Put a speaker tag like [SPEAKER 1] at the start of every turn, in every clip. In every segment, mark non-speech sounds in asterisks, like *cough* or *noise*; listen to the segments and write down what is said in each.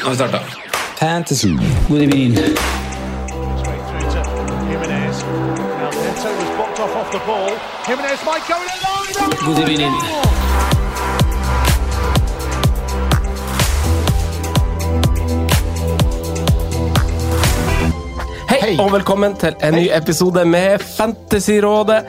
[SPEAKER 1] Nå har vi starta. Fantasy. God evening.
[SPEAKER 2] through to
[SPEAKER 3] Hei, og velkommen til en ny episode med Fantasyrådet.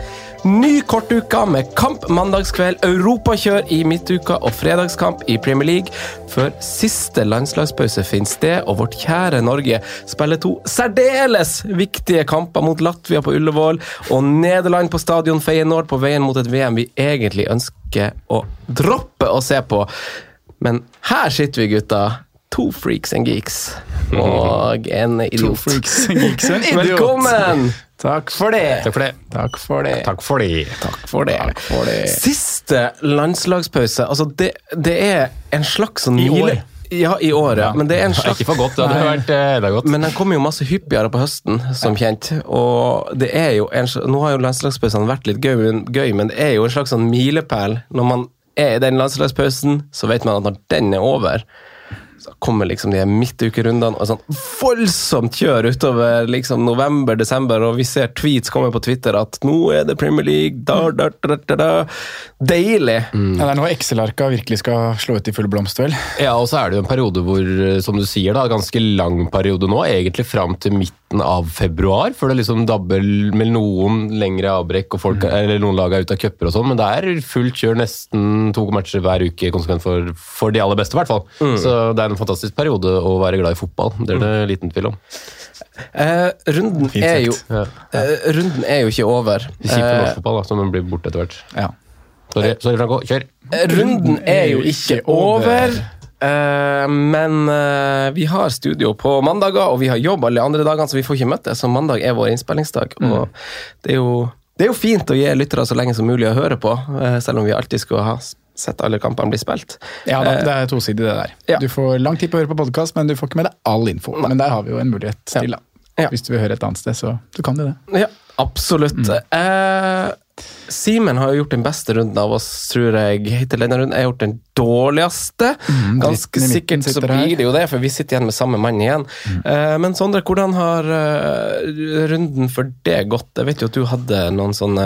[SPEAKER 3] Ny kortuke med kamp mandagskveld, europakjør i midtuka og fredagskamp i Premier League. Før siste landslagspause finner sted, og vårt kjære Norge spiller to særdeles viktige kamper mot Latvia på Ullevål og Nederland på stadion Feyenoord på veien mot et VM vi egentlig ønsker å droppe å se på. Men her sitter vi, gutta. To freaks and geeks. Og *laughs* *laughs* en idiot. Velkommen!
[SPEAKER 4] Takk for det.
[SPEAKER 5] Takk for det.
[SPEAKER 4] Takk for det.
[SPEAKER 5] Takk for det.
[SPEAKER 3] Takk for det.
[SPEAKER 4] Takk for det.
[SPEAKER 3] Siste landslagspause. Altså, det, det er en slags sånn
[SPEAKER 5] I år.
[SPEAKER 3] Ja, i år, ja. Men det er en *laughs* slags
[SPEAKER 5] Ikke for godt, det hadde vært eh, enda godt.
[SPEAKER 3] Men den kommer jo masse hyppigere på høsten, som kjent. Og det er jo en, Nå har jo landslagspausene vært litt gøy, men det er jo en slags sånn milepæl. Når man er i den landslagspausen, så vet man at når den er over, så kommer liksom de midtukerundene og sånn voldsomt kjør utover liksom november-desember, og vi ser tweets komme på Twitter at nå er det Premier League, da, da, da, da, da. Deilig!
[SPEAKER 4] Ja, det er nå Excel-arka virkelig skal slå ut i full blomst, vel?
[SPEAKER 5] Ja, og så er det jo en periode hvor, eh, som du sier, da, ganske lang periode nå, egentlig fram til midten av februar, før det liksom dabber med noen lengre avbrekk, og folk, eller noen lag er ute av cuper og sånn, men det er fullt kjør nesten to matcher hver uke konsekvent for, for de aller beste, i hvert fall. Så det er en fantastisk periode å være glad i fotball, det er det liten tvil om.
[SPEAKER 3] Eh, runden, er jo.
[SPEAKER 5] Ja.
[SPEAKER 3] eh, runden er jo ikke over.
[SPEAKER 5] Kjipt for
[SPEAKER 3] Eh,
[SPEAKER 5] norsk fotball, da, som blir borte etter hvert.
[SPEAKER 4] Ja.
[SPEAKER 5] Sorry, sorry Franco, kjør!
[SPEAKER 3] Runden er jo ikke over. Eh, men eh, vi har studio på mandager, og vi har jobb alle andre dagene, så vi får ikke møttes. Så mandag er vår innspillingsdag. Og det er, jo, det er jo fint å gi lyttere så lenge som mulig å høre på, eh, selv om vi alltid skulle ha sett alle kampene bli spilt.
[SPEAKER 4] ja da, det er tosidig, det der.
[SPEAKER 3] ja.
[SPEAKER 4] Du får lang tid på å høre på podkast, men du får ikke med deg all info. Men der har vi jo en mulighet
[SPEAKER 3] Ja.
[SPEAKER 4] til, da.
[SPEAKER 3] Ja.
[SPEAKER 4] Hvis du vil høre et annet sted, så du kan du det.
[SPEAKER 3] Ja, absolutt. Eh, Simen har jo gjort den beste runden av oss, tror jeg. Hittil denne runden. Jeg har gjort den dårligste. Ganske
[SPEAKER 4] i midten
[SPEAKER 3] sikkert så blir det jo det, for vi sitter igjen med samme mann igjen. Eh, men Sondre, hvordan har uh, runden for det gått? Jeg vet jo at du hadde noen sånne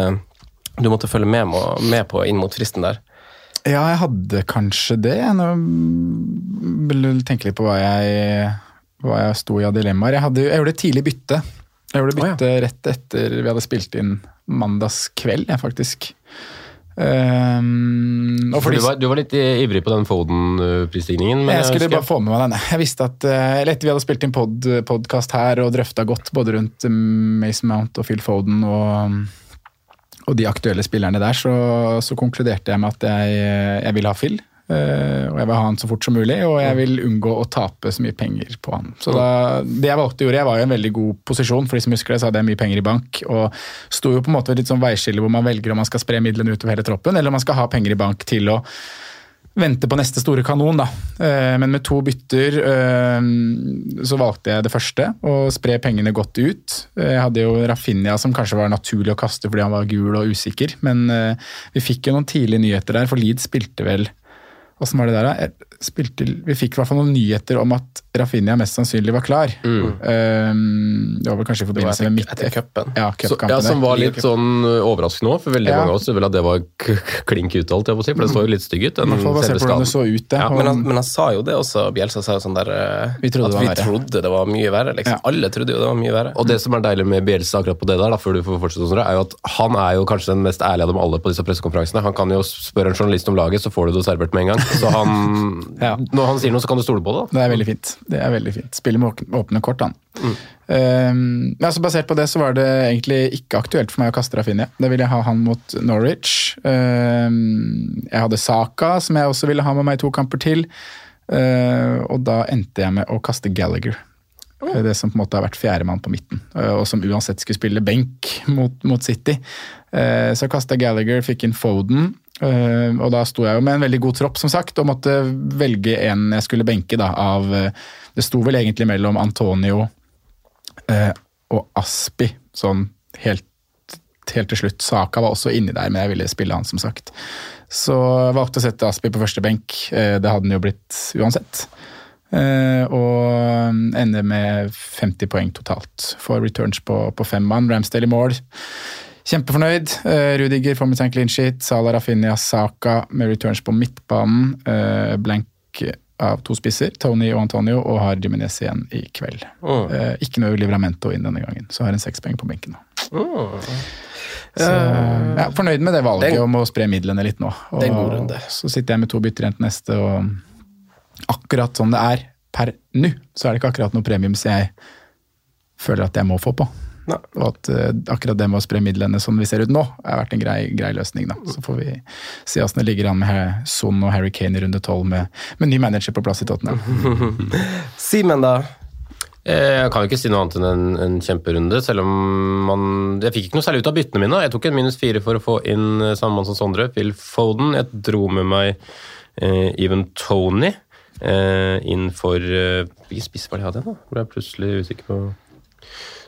[SPEAKER 3] du måtte følge med, må- med på inn mot fristen der.
[SPEAKER 4] Ja, jeg hadde kanskje det. Nå vil jeg tenke litt på hva jeg, hva jeg sto i av dilemmaer. Jeg, hadde, jeg gjorde et tidlig bytte. Jeg gjorde
[SPEAKER 3] Å, ja.
[SPEAKER 4] bytte rett etter vi hadde spilt inn mandagskveld, jeg, faktisk.
[SPEAKER 5] Um,
[SPEAKER 4] fordi,
[SPEAKER 5] du, var, du var litt ivrig på den Foden-prisstigningen.
[SPEAKER 4] jeg skulle
[SPEAKER 5] husker-
[SPEAKER 4] bare få med meg denne. Jeg visste at eh, eller etter vi hadde spilt inn pod, podkast her og drøfta godt både rundt eh, Mason Mount og Phil Foden og, og de aktuelle spillerne der, så, så konkluderte jeg med at jeg, jeg ville ha Phil. Eh, og jeg vil ha han så fort som mulig, og jeg vil unngå å tape så mye penger på han. Så da, det jeg valgte å gjøre, jeg var i en veldig god posisjon, for de som husker det, så hadde jeg mye penger i bank. Og sto jo på en måte ved et sånn veiskille hvor man velger om man skal spre midlene utover hele troppen, eller om man skal ha penger i bank til å vente på neste store kanon, da. Eh, Men med to bytter eh, så valgte jeg det første, å spre pengene godt ut. Jeg hadde jo Rafinha som kanskje var naturlig å kaste fordi han var gul og usikker, men vi fikk jo noen tidlige nyheter der, for Leeds spilte vel Åssen var det der, da? Spilte, vi fikk i hvert fall noen nyheter om at Rafinha mest sannsynlig var klar. Um, det var vel kanskje i forbindelse med midt
[SPEAKER 3] etter cupen.
[SPEAKER 4] Ja,
[SPEAKER 5] Så, ja, Som var litt sånn overraskende òg, for veldig
[SPEAKER 4] Ja.
[SPEAKER 5] mange av oss ville at det var klink uttalt. Jeg må si, for det så jo litt stygg ut. Den
[SPEAKER 4] hvert fall basert
[SPEAKER 5] selve
[SPEAKER 4] på hvordan det så ut. Det.
[SPEAKER 3] Ja, men, han, men han sa jo det også, Bjelsa sa jo sånn der eh,
[SPEAKER 4] Vi
[SPEAKER 3] At vi
[SPEAKER 4] verre.
[SPEAKER 3] trodde det var mye verre. liksom.
[SPEAKER 4] Ja.
[SPEAKER 3] Alle trodde jo det var mye verre.
[SPEAKER 5] Og det som er deilig med Bielsa akkurat på det der, da, før du får fortsette, sånn, er jo at han er jo kanskje den mest ærlige av dem alle på disse pressekonferansene. Han kan jo spørre en journalist om laget, så får du det servert med en gang. Så han, *laughs*
[SPEAKER 4] Ja.
[SPEAKER 5] når han sier noe, så kan du stole på det. da.
[SPEAKER 4] Det er veldig fint. Det er veldig fint. Spiller med åpne- kort, han. Um, altså basert på det så var det egentlig ikke aktuelt for meg å kaste Rafinha. Da ville jeg ha han mot Norwich. Um, jeg hadde Saka, som jeg også ville ha med meg i to kamper til. Uh, og da endte jeg med å kaste Gallagher. Uh, Det som på en måte har vært fjerdemann på midten, uh, og som uansett skulle spille benk mot, mot City. Uh, så kasta Gallagher, fikk inn Foden. Og da sto jeg jo med en veldig god tropp, som sagt, og måtte velge en jeg skulle benke da, av Det sto vel egentlig mellom Antonio og Aspi, sånn helt, helt til slutt. Saka var også inni der, men jeg ville spille han, som sagt. Så valgte å sette Aspi på første benk. Det hadde han jo blitt uansett. Uh, og ender med 50 poeng totalt Får returns på, på fem mann. Ramsdale i mål. Kjempefornøyd. Uh, Rudiger får med seg en clean sheet. Salah Rafinha Saka med returns på midtbanen. Uh, blank av to spisser, Tony og Antonio, og har Jimenez igjen i kveld. Oh. ikke noe Livramento inn denne gangen, så har en seks poeng på benken. nå. Så, ja, fornøyd med det valget
[SPEAKER 3] er
[SPEAKER 4] om å spre midlene litt nå. Og. Så sitter jeg med to bytter igjen til neste, og akkurat som det er per nå, så er det ikke akkurat noe premium som jeg føler at jeg må få på.
[SPEAKER 3] Nei.
[SPEAKER 4] Og at uh, akkurat det med å spre midlene som vi ser ut nå, har vært en grei, grei løsning. da. Så får vi se åssen det ligger an med Son og Harry Kane i runde tolv med, med ny manager på plass i Tottenham. *laughs*
[SPEAKER 3] Simen, da?
[SPEAKER 5] Eh, Jeg kan jo ikke si noe annet enn en, en kjemperunde, selv om man Jeg fikk ikke noe særlig ut av byttene mine. Jeg tok en minus fire for å få inn eh, samme mann som Sondre, Phil Foden. Jeg dro med meg eh, Even Tony eh, inn for eh, Hvilken spiss var det jeg hadde? da? Hvor jeg plutselig usikker på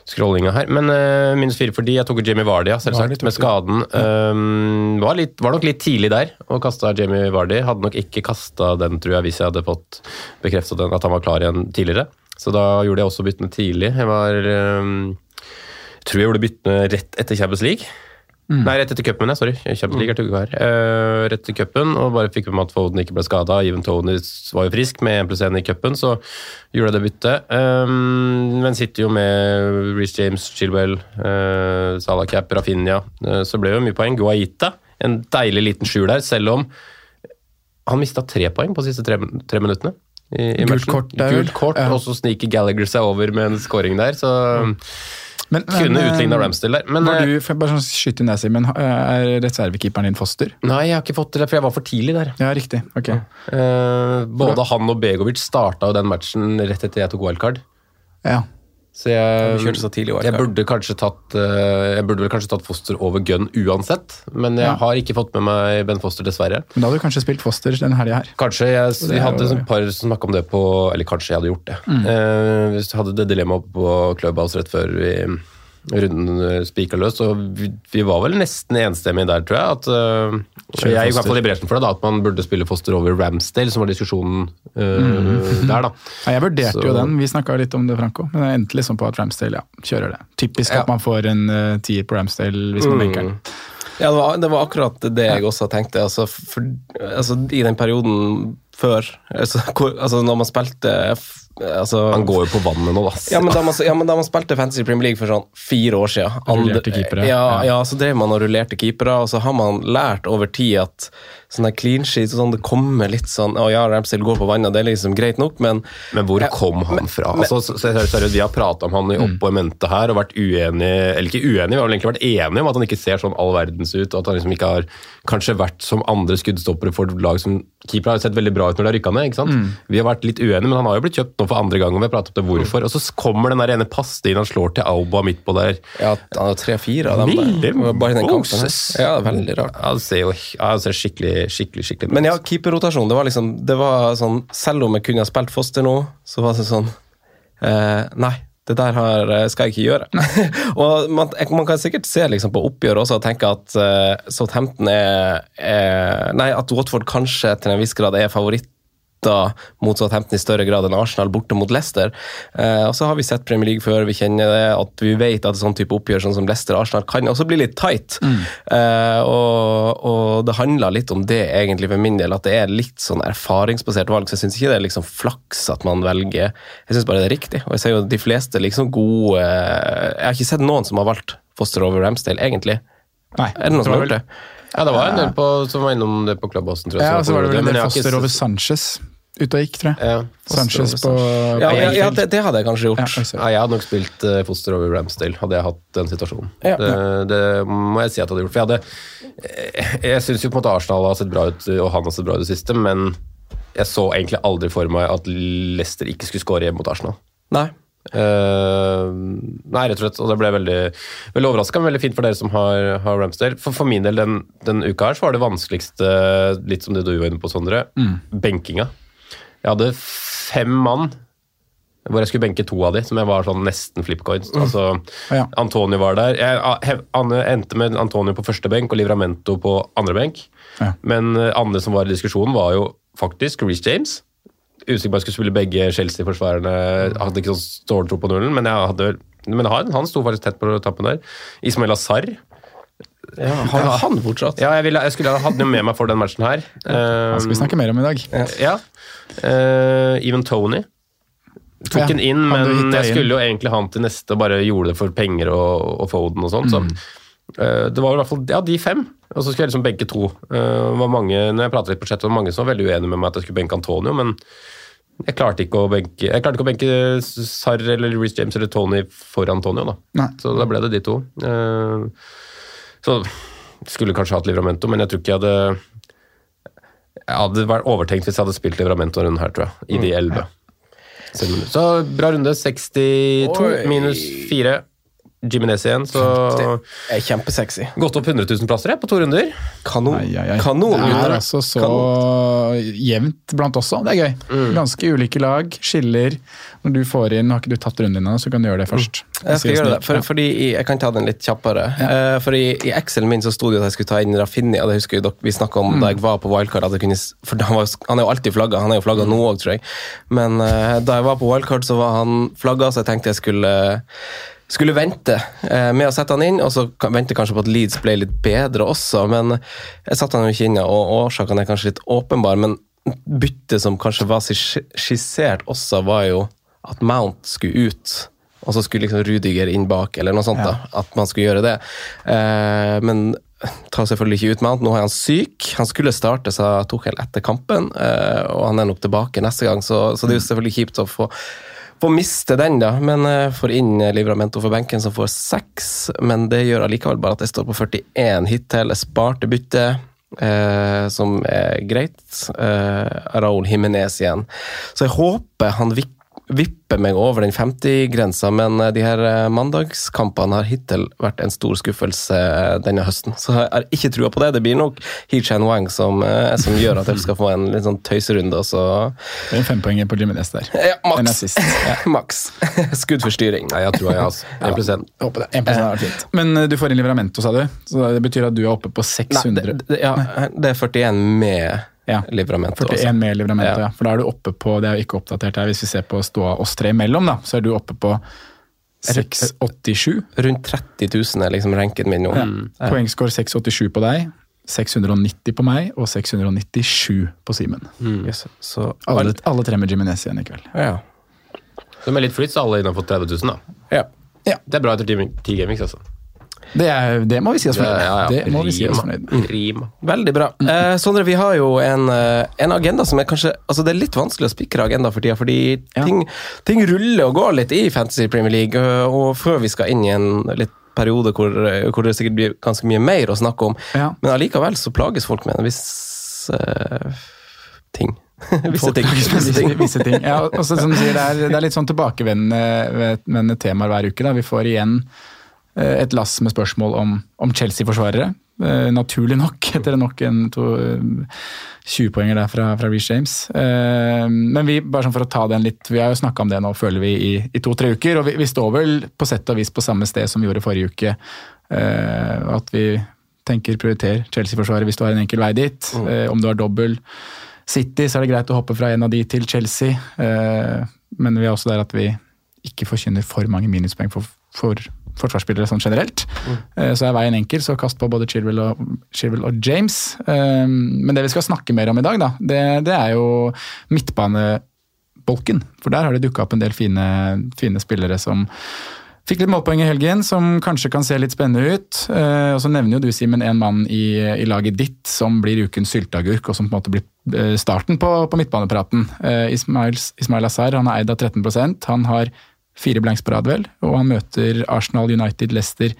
[SPEAKER 5] scrollinga her. Men eh, minus fire fordi jeg tok Jimmy Jamie Vardy, ja, selvsagt, med skaden. Um, var, litt, var nok litt tidlig der og kasta Jamie Vardy. Hadde nok ikke kasta den, tror jeg, hvis jeg hadde fått bekreftet den, at han var klar igjen tidligere. Så da gjorde jeg også byttene tidlig. Jeg var um, tror jeg gjorde byttene rett etter Champions League. Nei, rett etter cupen. Sorry. Kjempeliga mm. er her. Eh, rett etter cupen, og bare fikk med meg at Foden ikke ble skada. Even Tony var jo frisk med 1 pluss 1 i cupen, så gjorde jeg det byttet. Um, men sitter jo med Reece James, Chilwell, uh, Salah Cap, Rafinha. Uh, så ble jo mye poeng. Guaita, en deilig liten skjul der, selv om han mista tre poeng på de siste tre, tre minuttene. I, i
[SPEAKER 4] Gult
[SPEAKER 5] matchen.
[SPEAKER 4] kort der.
[SPEAKER 5] Gult kort,
[SPEAKER 4] Ja.
[SPEAKER 5] og så sniker Gallagher seg over med en scoring der, så
[SPEAKER 4] Men,
[SPEAKER 5] kunne
[SPEAKER 4] men,
[SPEAKER 5] utligna
[SPEAKER 4] eh,
[SPEAKER 5] Ramsdale der. Men
[SPEAKER 4] Var
[SPEAKER 5] eh,
[SPEAKER 4] du, bare sånn skyte inn der, Simen, er reservekeeperen din Foster?
[SPEAKER 5] nei, jeg har ikke fått det, for jeg var for tidlig der.
[SPEAKER 4] Ja, riktig. Ok.
[SPEAKER 5] Eh, både han og Begovic starta jo den matchen rett etter jeg tok wildcard.
[SPEAKER 4] Ja.
[SPEAKER 5] Så jeg,
[SPEAKER 3] kjørte så tidlig
[SPEAKER 5] jeg burde kanskje tatt eh, Jeg burde vel kanskje tatt Foster over Gunn uansett, men jeg
[SPEAKER 4] Ja.
[SPEAKER 5] har ikke fått med meg Ben Foster, dessverre.
[SPEAKER 4] Men da hadde du kanskje spilt Foster denne helga her.
[SPEAKER 5] Kanskje jeg, Vi hadde
[SPEAKER 4] jo-
[SPEAKER 5] et par som snakka om det på Eller kanskje jeg hadde gjort det.
[SPEAKER 4] Mm.
[SPEAKER 5] Eh, hvis du hadde det dilemmaet på Clubhouse rett før vi runden eh, spika løs, og vi, vi var vel nesten enstemmige der, tror jeg. At,
[SPEAKER 4] uh,
[SPEAKER 5] jeg gikk i hvert fall i bresjen for det, da, at man burde spille Foster over Ramsdale, som var diskusjonen uh,
[SPEAKER 4] Mm.
[SPEAKER 5] der, da.
[SPEAKER 4] Ja, jeg vurderte
[SPEAKER 5] Så-
[SPEAKER 4] jo den, vi snakka litt om det, Franco. Men jeg endte liksom på at Ramsdale ja, kjører det. Typisk
[SPEAKER 5] Ja.
[SPEAKER 4] at man får en uh, tier på Ramsdale hvis man
[SPEAKER 5] Mm.
[SPEAKER 4] benker den.
[SPEAKER 3] Ja, det var, det var akkurat det jeg også tenkte. Altså, for, altså, I den perioden før altså, hvor, altså, Når man spilte altså,
[SPEAKER 5] Han går jo på vannet nå, da.
[SPEAKER 3] ja men, da man, ja, men da man spilte Fantasy Premier League for sånn fire år siden
[SPEAKER 4] Rullerte keepere.
[SPEAKER 3] Ja,
[SPEAKER 4] Ja.
[SPEAKER 3] ja, så drev man og rullerte keepere, og så har man lært over tid at sånne clean sheets og sånn, det kommer litt sånn Å ja, Ramsdale går på vannet, det er liksom greit nok, men
[SPEAKER 5] Men hvor
[SPEAKER 3] Ja,
[SPEAKER 5] kom han
[SPEAKER 3] men-
[SPEAKER 5] fra?
[SPEAKER 3] men-
[SPEAKER 5] altså, så- så- seriøst, Vi har prata om han i oppå i mente her og vært uenige Eller ikke uenige, vi har vel egentlig vært enige om at han ikke ser sånn all verdens ut, og at han liksom ikke har kanskje vært som andre skuddstoppere for lag som keepere har sett veldig bra ut når de har rykka ned. ikke sant? Vi har vært litt uenige, men han har jo blitt kjøpt nå for andre gang, og vi har pratet om det hvorfor. Og så kommer den der ene pasningen han slår til Auba midt på der.
[SPEAKER 3] ja, han har tre-fire av dem. Der. Bare den kampen. Ja, veldig rart.
[SPEAKER 5] Ja, Han ser jo ja, han ser skikkelig, skikkelig skikkelig
[SPEAKER 3] Men ja, keeperrotasjon. Det var liksom det var sånn, Selv om jeg kunne ha spilt Foster nå, så var det sånn eh, Nei, det der har, eh, skal jeg ikke gjøre. *laughs* og man, man, kan sikkert se liksom på oppgjør også og tenke at uh, Southampton er, er, Nei, at Watford kanskje til en viss grad er favoritt mot Southampton i større grad enn Arsenal borte mot Leicester. Eh, og så har vi sett Premier League før, vi kjenner det, at vi vet at sånn type oppgjør sånn som Leicester og Arsenal kan også bli litt tight. Mm. Eh, og, og, det handler litt om det egentlig for min del, at det er litt sånn erfaringsbasert valg. Så jeg syns ikke det er liksom flaks at man velger Jeg syns bare det er riktig. Og jeg ser jo de fleste liksom gode Jeg har ikke sett noen som har valgt Foster over Ramsdale, egentlig.
[SPEAKER 4] Nei,
[SPEAKER 3] er det noen som har gjort det?
[SPEAKER 5] Ja, det var en del på, som var innom det på Clubhouse.
[SPEAKER 4] Ja, og så var det vel en del Foster over Sanchez ute og gikk, tror jeg. Ja, Sanchez på,
[SPEAKER 3] Ja, ja, ja det, det, hadde jeg kanskje gjort.
[SPEAKER 5] Ja, jeg hadde nok spilt uh, Foster over Ramsdale, hadde jeg hatt den situasjonen. Det, det, må jeg si at jeg hadde gjort. For jeg hadde Jeg syns jo på en måte Arsenal har sett bra ut, og han har sett bra ut i det siste, men jeg så egentlig aldri for meg at Leicester ikke skulle skåre hjemme mot Arsenal.
[SPEAKER 3] Nei.
[SPEAKER 5] Uh, nei, rett og slett. Og det ble veldig, veldig overraska, men veldig fint for dere som har, har Ramsdale. For, for min del den, den, uka her så var det vanskeligste, litt som det du var inne på, Sondre, mm. benkinga. Jeg hadde fem mann hvor jeg skulle benke to av de, som jeg var sånn nesten flipcoins. Mm. Altså, ja. Antonio var der. Jeg endte med Antonio på første benk og Livramento på andre benk. Ja. Men eh, andre som var i diskusjonen, var jo faktisk Reece James. Usikker på jeg skulle spille begge Chelsea-forsvarerne. Hadde ikke sånn ståltro på nullen, men, jeg hadde, men han, han sto faktisk tett på tappen der. Ismail Azar.
[SPEAKER 3] Ja, har han fortsatt?
[SPEAKER 5] Ja, jeg, ville, jeg skulle hatt noe med meg for den matchen her.
[SPEAKER 4] Han skal vi snakke mer om i dag.
[SPEAKER 5] Ja. Uh, even Tony. Tok ja, den inn, men jeg skulle jo egentlig ha han til neste og bare gjorde det for penger og, og Foden og sånn. Mm. Så det var i hvert fall ja, de fem. Og så skulle jeg liksom benke to. Var mange, når jeg pratet litt på chat, var det mange som var veldig uenige med meg at jeg skulle benke Antonio, men jeg klarte ikke å benke jeg klarte ikke å benke Sarr eller Reece James eller Tony for Antonio. da. Nei. Så da ble det de to. Uh, så skulle kanskje hatt Livramento, men jeg tror ikke jeg hadde jeg hadde vært overtenkt hvis jeg hadde spilt Livramento denne her, tror jeg. I de mm. elleve. Så bra runde. 62 Oi. minus 4. Jiminez igjen, så
[SPEAKER 3] Det er kjempesexy.
[SPEAKER 5] Gått opp 100 000 plasser jeg, på to runder.
[SPEAKER 3] Kanon.
[SPEAKER 4] Ai, ai, ai.
[SPEAKER 3] Kanon
[SPEAKER 4] det er altså så Kanon. jevnt blant oss òg. Det er gøy. Mm. Ganske ulike lag. Skiller. Når du får inn, Har ikke du tatt runden ennå, så kan du gjøre det først.
[SPEAKER 3] Mm. Jeg skal gjøre det, for, fordi Jeg kan ta den litt kjappere. Ja. Uh, for i, i Excel min så sto det at jeg skulle ta inn Rafinha. Det husker jeg, vi snakka om mm. da jeg var på wildcard. at jeg kunne, for han, var, han er jo alltid flagga. Han er jo flagga mm. nå òg, tror jeg. Men uh, da jeg var på wildcard, så var han flagga, så jeg tenkte jeg skulle skulle vente eh, med å sette han inn, og så vente kanskje på at Leeds ble litt bedre også. Men jeg satte han jo ikke inne, og årsakene er kanskje litt åpenbare. Men byttet som kanskje var skissert også, var jo at Mount skulle ut. Og så skulle liksom Rudiger inn bak, eller noe sånt. Ja. da, At man skulle gjøre det. Eh, men tar selvfølgelig ikke ut Mount. Nå er han syk. Han skulle starte, sa Tuchel etter kampen, eh, og han er nok tilbake neste gang. Så, så det er jo selvfølgelig kjipt å få får miste den, da, men uh, får inn Livramento for benken, som får seks. Men det gjør allikevel bare at jeg står på 41 hittil. Sparte bytte, uh, som er greit. Uh, Raúl Jimenez igjen. Så jeg håper han vikker vippe meg over den 50-grensa, men eh, de her eh, mandagskampene har hittil vært en stor skuffelse eh, denne høsten. Så jeg har ikke trua på det. Det blir nok He Chan Wang som, som, gjør at jeg skal få en litt sånn tøyserunde. Så...
[SPEAKER 4] Det er en fempoenger på Jiminez der.
[SPEAKER 3] Ja, maks. Ja. *laughs* maks. *laughs* Skudd for styring.
[SPEAKER 5] Nei, jeg tror jeg, altså. 1
[SPEAKER 4] ja, håper det. 1 er fint. Men du får inn Livramento, sa du? Så det betyr at du er oppe på 600? Nei,
[SPEAKER 3] det, det, ja, det er 41 med ja. Livramento.
[SPEAKER 4] 41 også. med Livramento, ja. For da er du oppe på, det er jo ikke oppdatert her, hvis vi ser på ståa oss tre imellom, da, så er du oppe på 687.
[SPEAKER 3] Rundt 30 000 er liksom ranken min nå. Ja.
[SPEAKER 4] Mm. Poengscore 687 på deg. 690 på meg og 697 på Simen. Mm. Yes. alle, alle, tre med Jiminez igjen i kveld.
[SPEAKER 3] Ja.
[SPEAKER 5] Så med litt flyt så er alle innafor 30 000, da.
[SPEAKER 3] Ja.
[SPEAKER 4] ja.
[SPEAKER 5] Det er bra etter ti gamings, altså.
[SPEAKER 4] Det, er, det, må vi si oss fornøyd med. Ja, ja. Det må vi si oss fornøyd
[SPEAKER 3] med. Veldig bra. Eh, Sondre, vi har jo en, eh, en, agenda som er kanskje altså Det er litt vanskelig å spikre agenda for tida, fordi ting, ting, ruller og går litt i Fantasy Premier League. Og før vi skal inn i en litt periode hvor, hvor det sikkert blir ganske mye mer å snakke om, men allikevel så plages folk med en viss uh, ting. *laughs*
[SPEAKER 4] Visse ting. Visse ting. Visse ting. Ja, også, som du sier, det, er, det er litt sånn tilbakevendende temaer hver uke. Da. Vi får igjen et lass med spørsmål om, om Chelsea-forsvarere. Eh, naturlig nok, *laughs* etter nok en to, 20-poenger der fra, fra Reece James. Eh, men vi, bare sånn for å ta den litt, vi har jo snakka om det nå, føler vi, i, i to-tre uker. Og vi, vi, står vel på sett og vis på samme sted som vi gjorde forrige uke. Eh, at vi tenker prioriter Chelsea-forsvaret hvis du har en enkel vei dit. Mm. Eh, om du har dobbel City, så er det greit å hoppe fra en av de til Chelsea. Eh, men vi er også der at vi ikke forkynner for mange minuspoeng for, for forsvarsspillere sånn generelt. Mm. Eh, så er veien enkel, så kast på både Chilwell og, Chilwell og James. Eh, men det vi skal snakke mer om i dag, da, det, det er jo midtbanebolken. For der har det dukka opp en del fine, fine spillere som Fikk litt målpoeng i helgen, som kanskje kan se litt spennende ut. Eh, og Så nevner jo du Simen, en mann i, i, laget ditt som blir ukens sylteagurk, og som på en måte blir starten på, på midtbanepraten. Ismail, Ismail Azar han er eid av 13% Han har Fire blanks på rad, vel. Og han møter Arsenal, United, Leicester,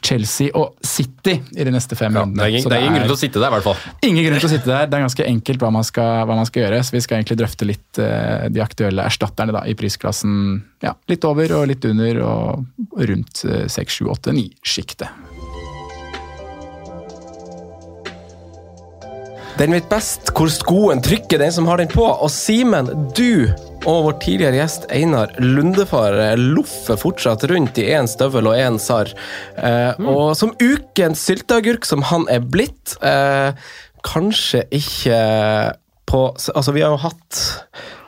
[SPEAKER 4] Chelsea og City i de neste fem
[SPEAKER 5] ja,
[SPEAKER 4] rundene.
[SPEAKER 5] Det ingen, det er ingen grunn til å sitte der, i hvert fall.
[SPEAKER 4] Ingen grunn til å sitte der. Det er ganske enkelt hva man skal, hva man skal gjøre. Så vi skal egentlig drøfte litt uh, de aktuelle erstatterne da, i prisklassen ja, litt over og litt under og rundt uh, 6, 7, 8, 9-sjiktet.
[SPEAKER 3] Den vet best hvor skoen trykker, den som har den på. Og Simen, du og vår tidligere gjest Einar Lundefar loffer fortsatt rundt i én støvel og én sarr. Eh, mm. Og som ukens sylteagurk som han er blitt, eh, kanskje ikke på Altså, vi har jo hatt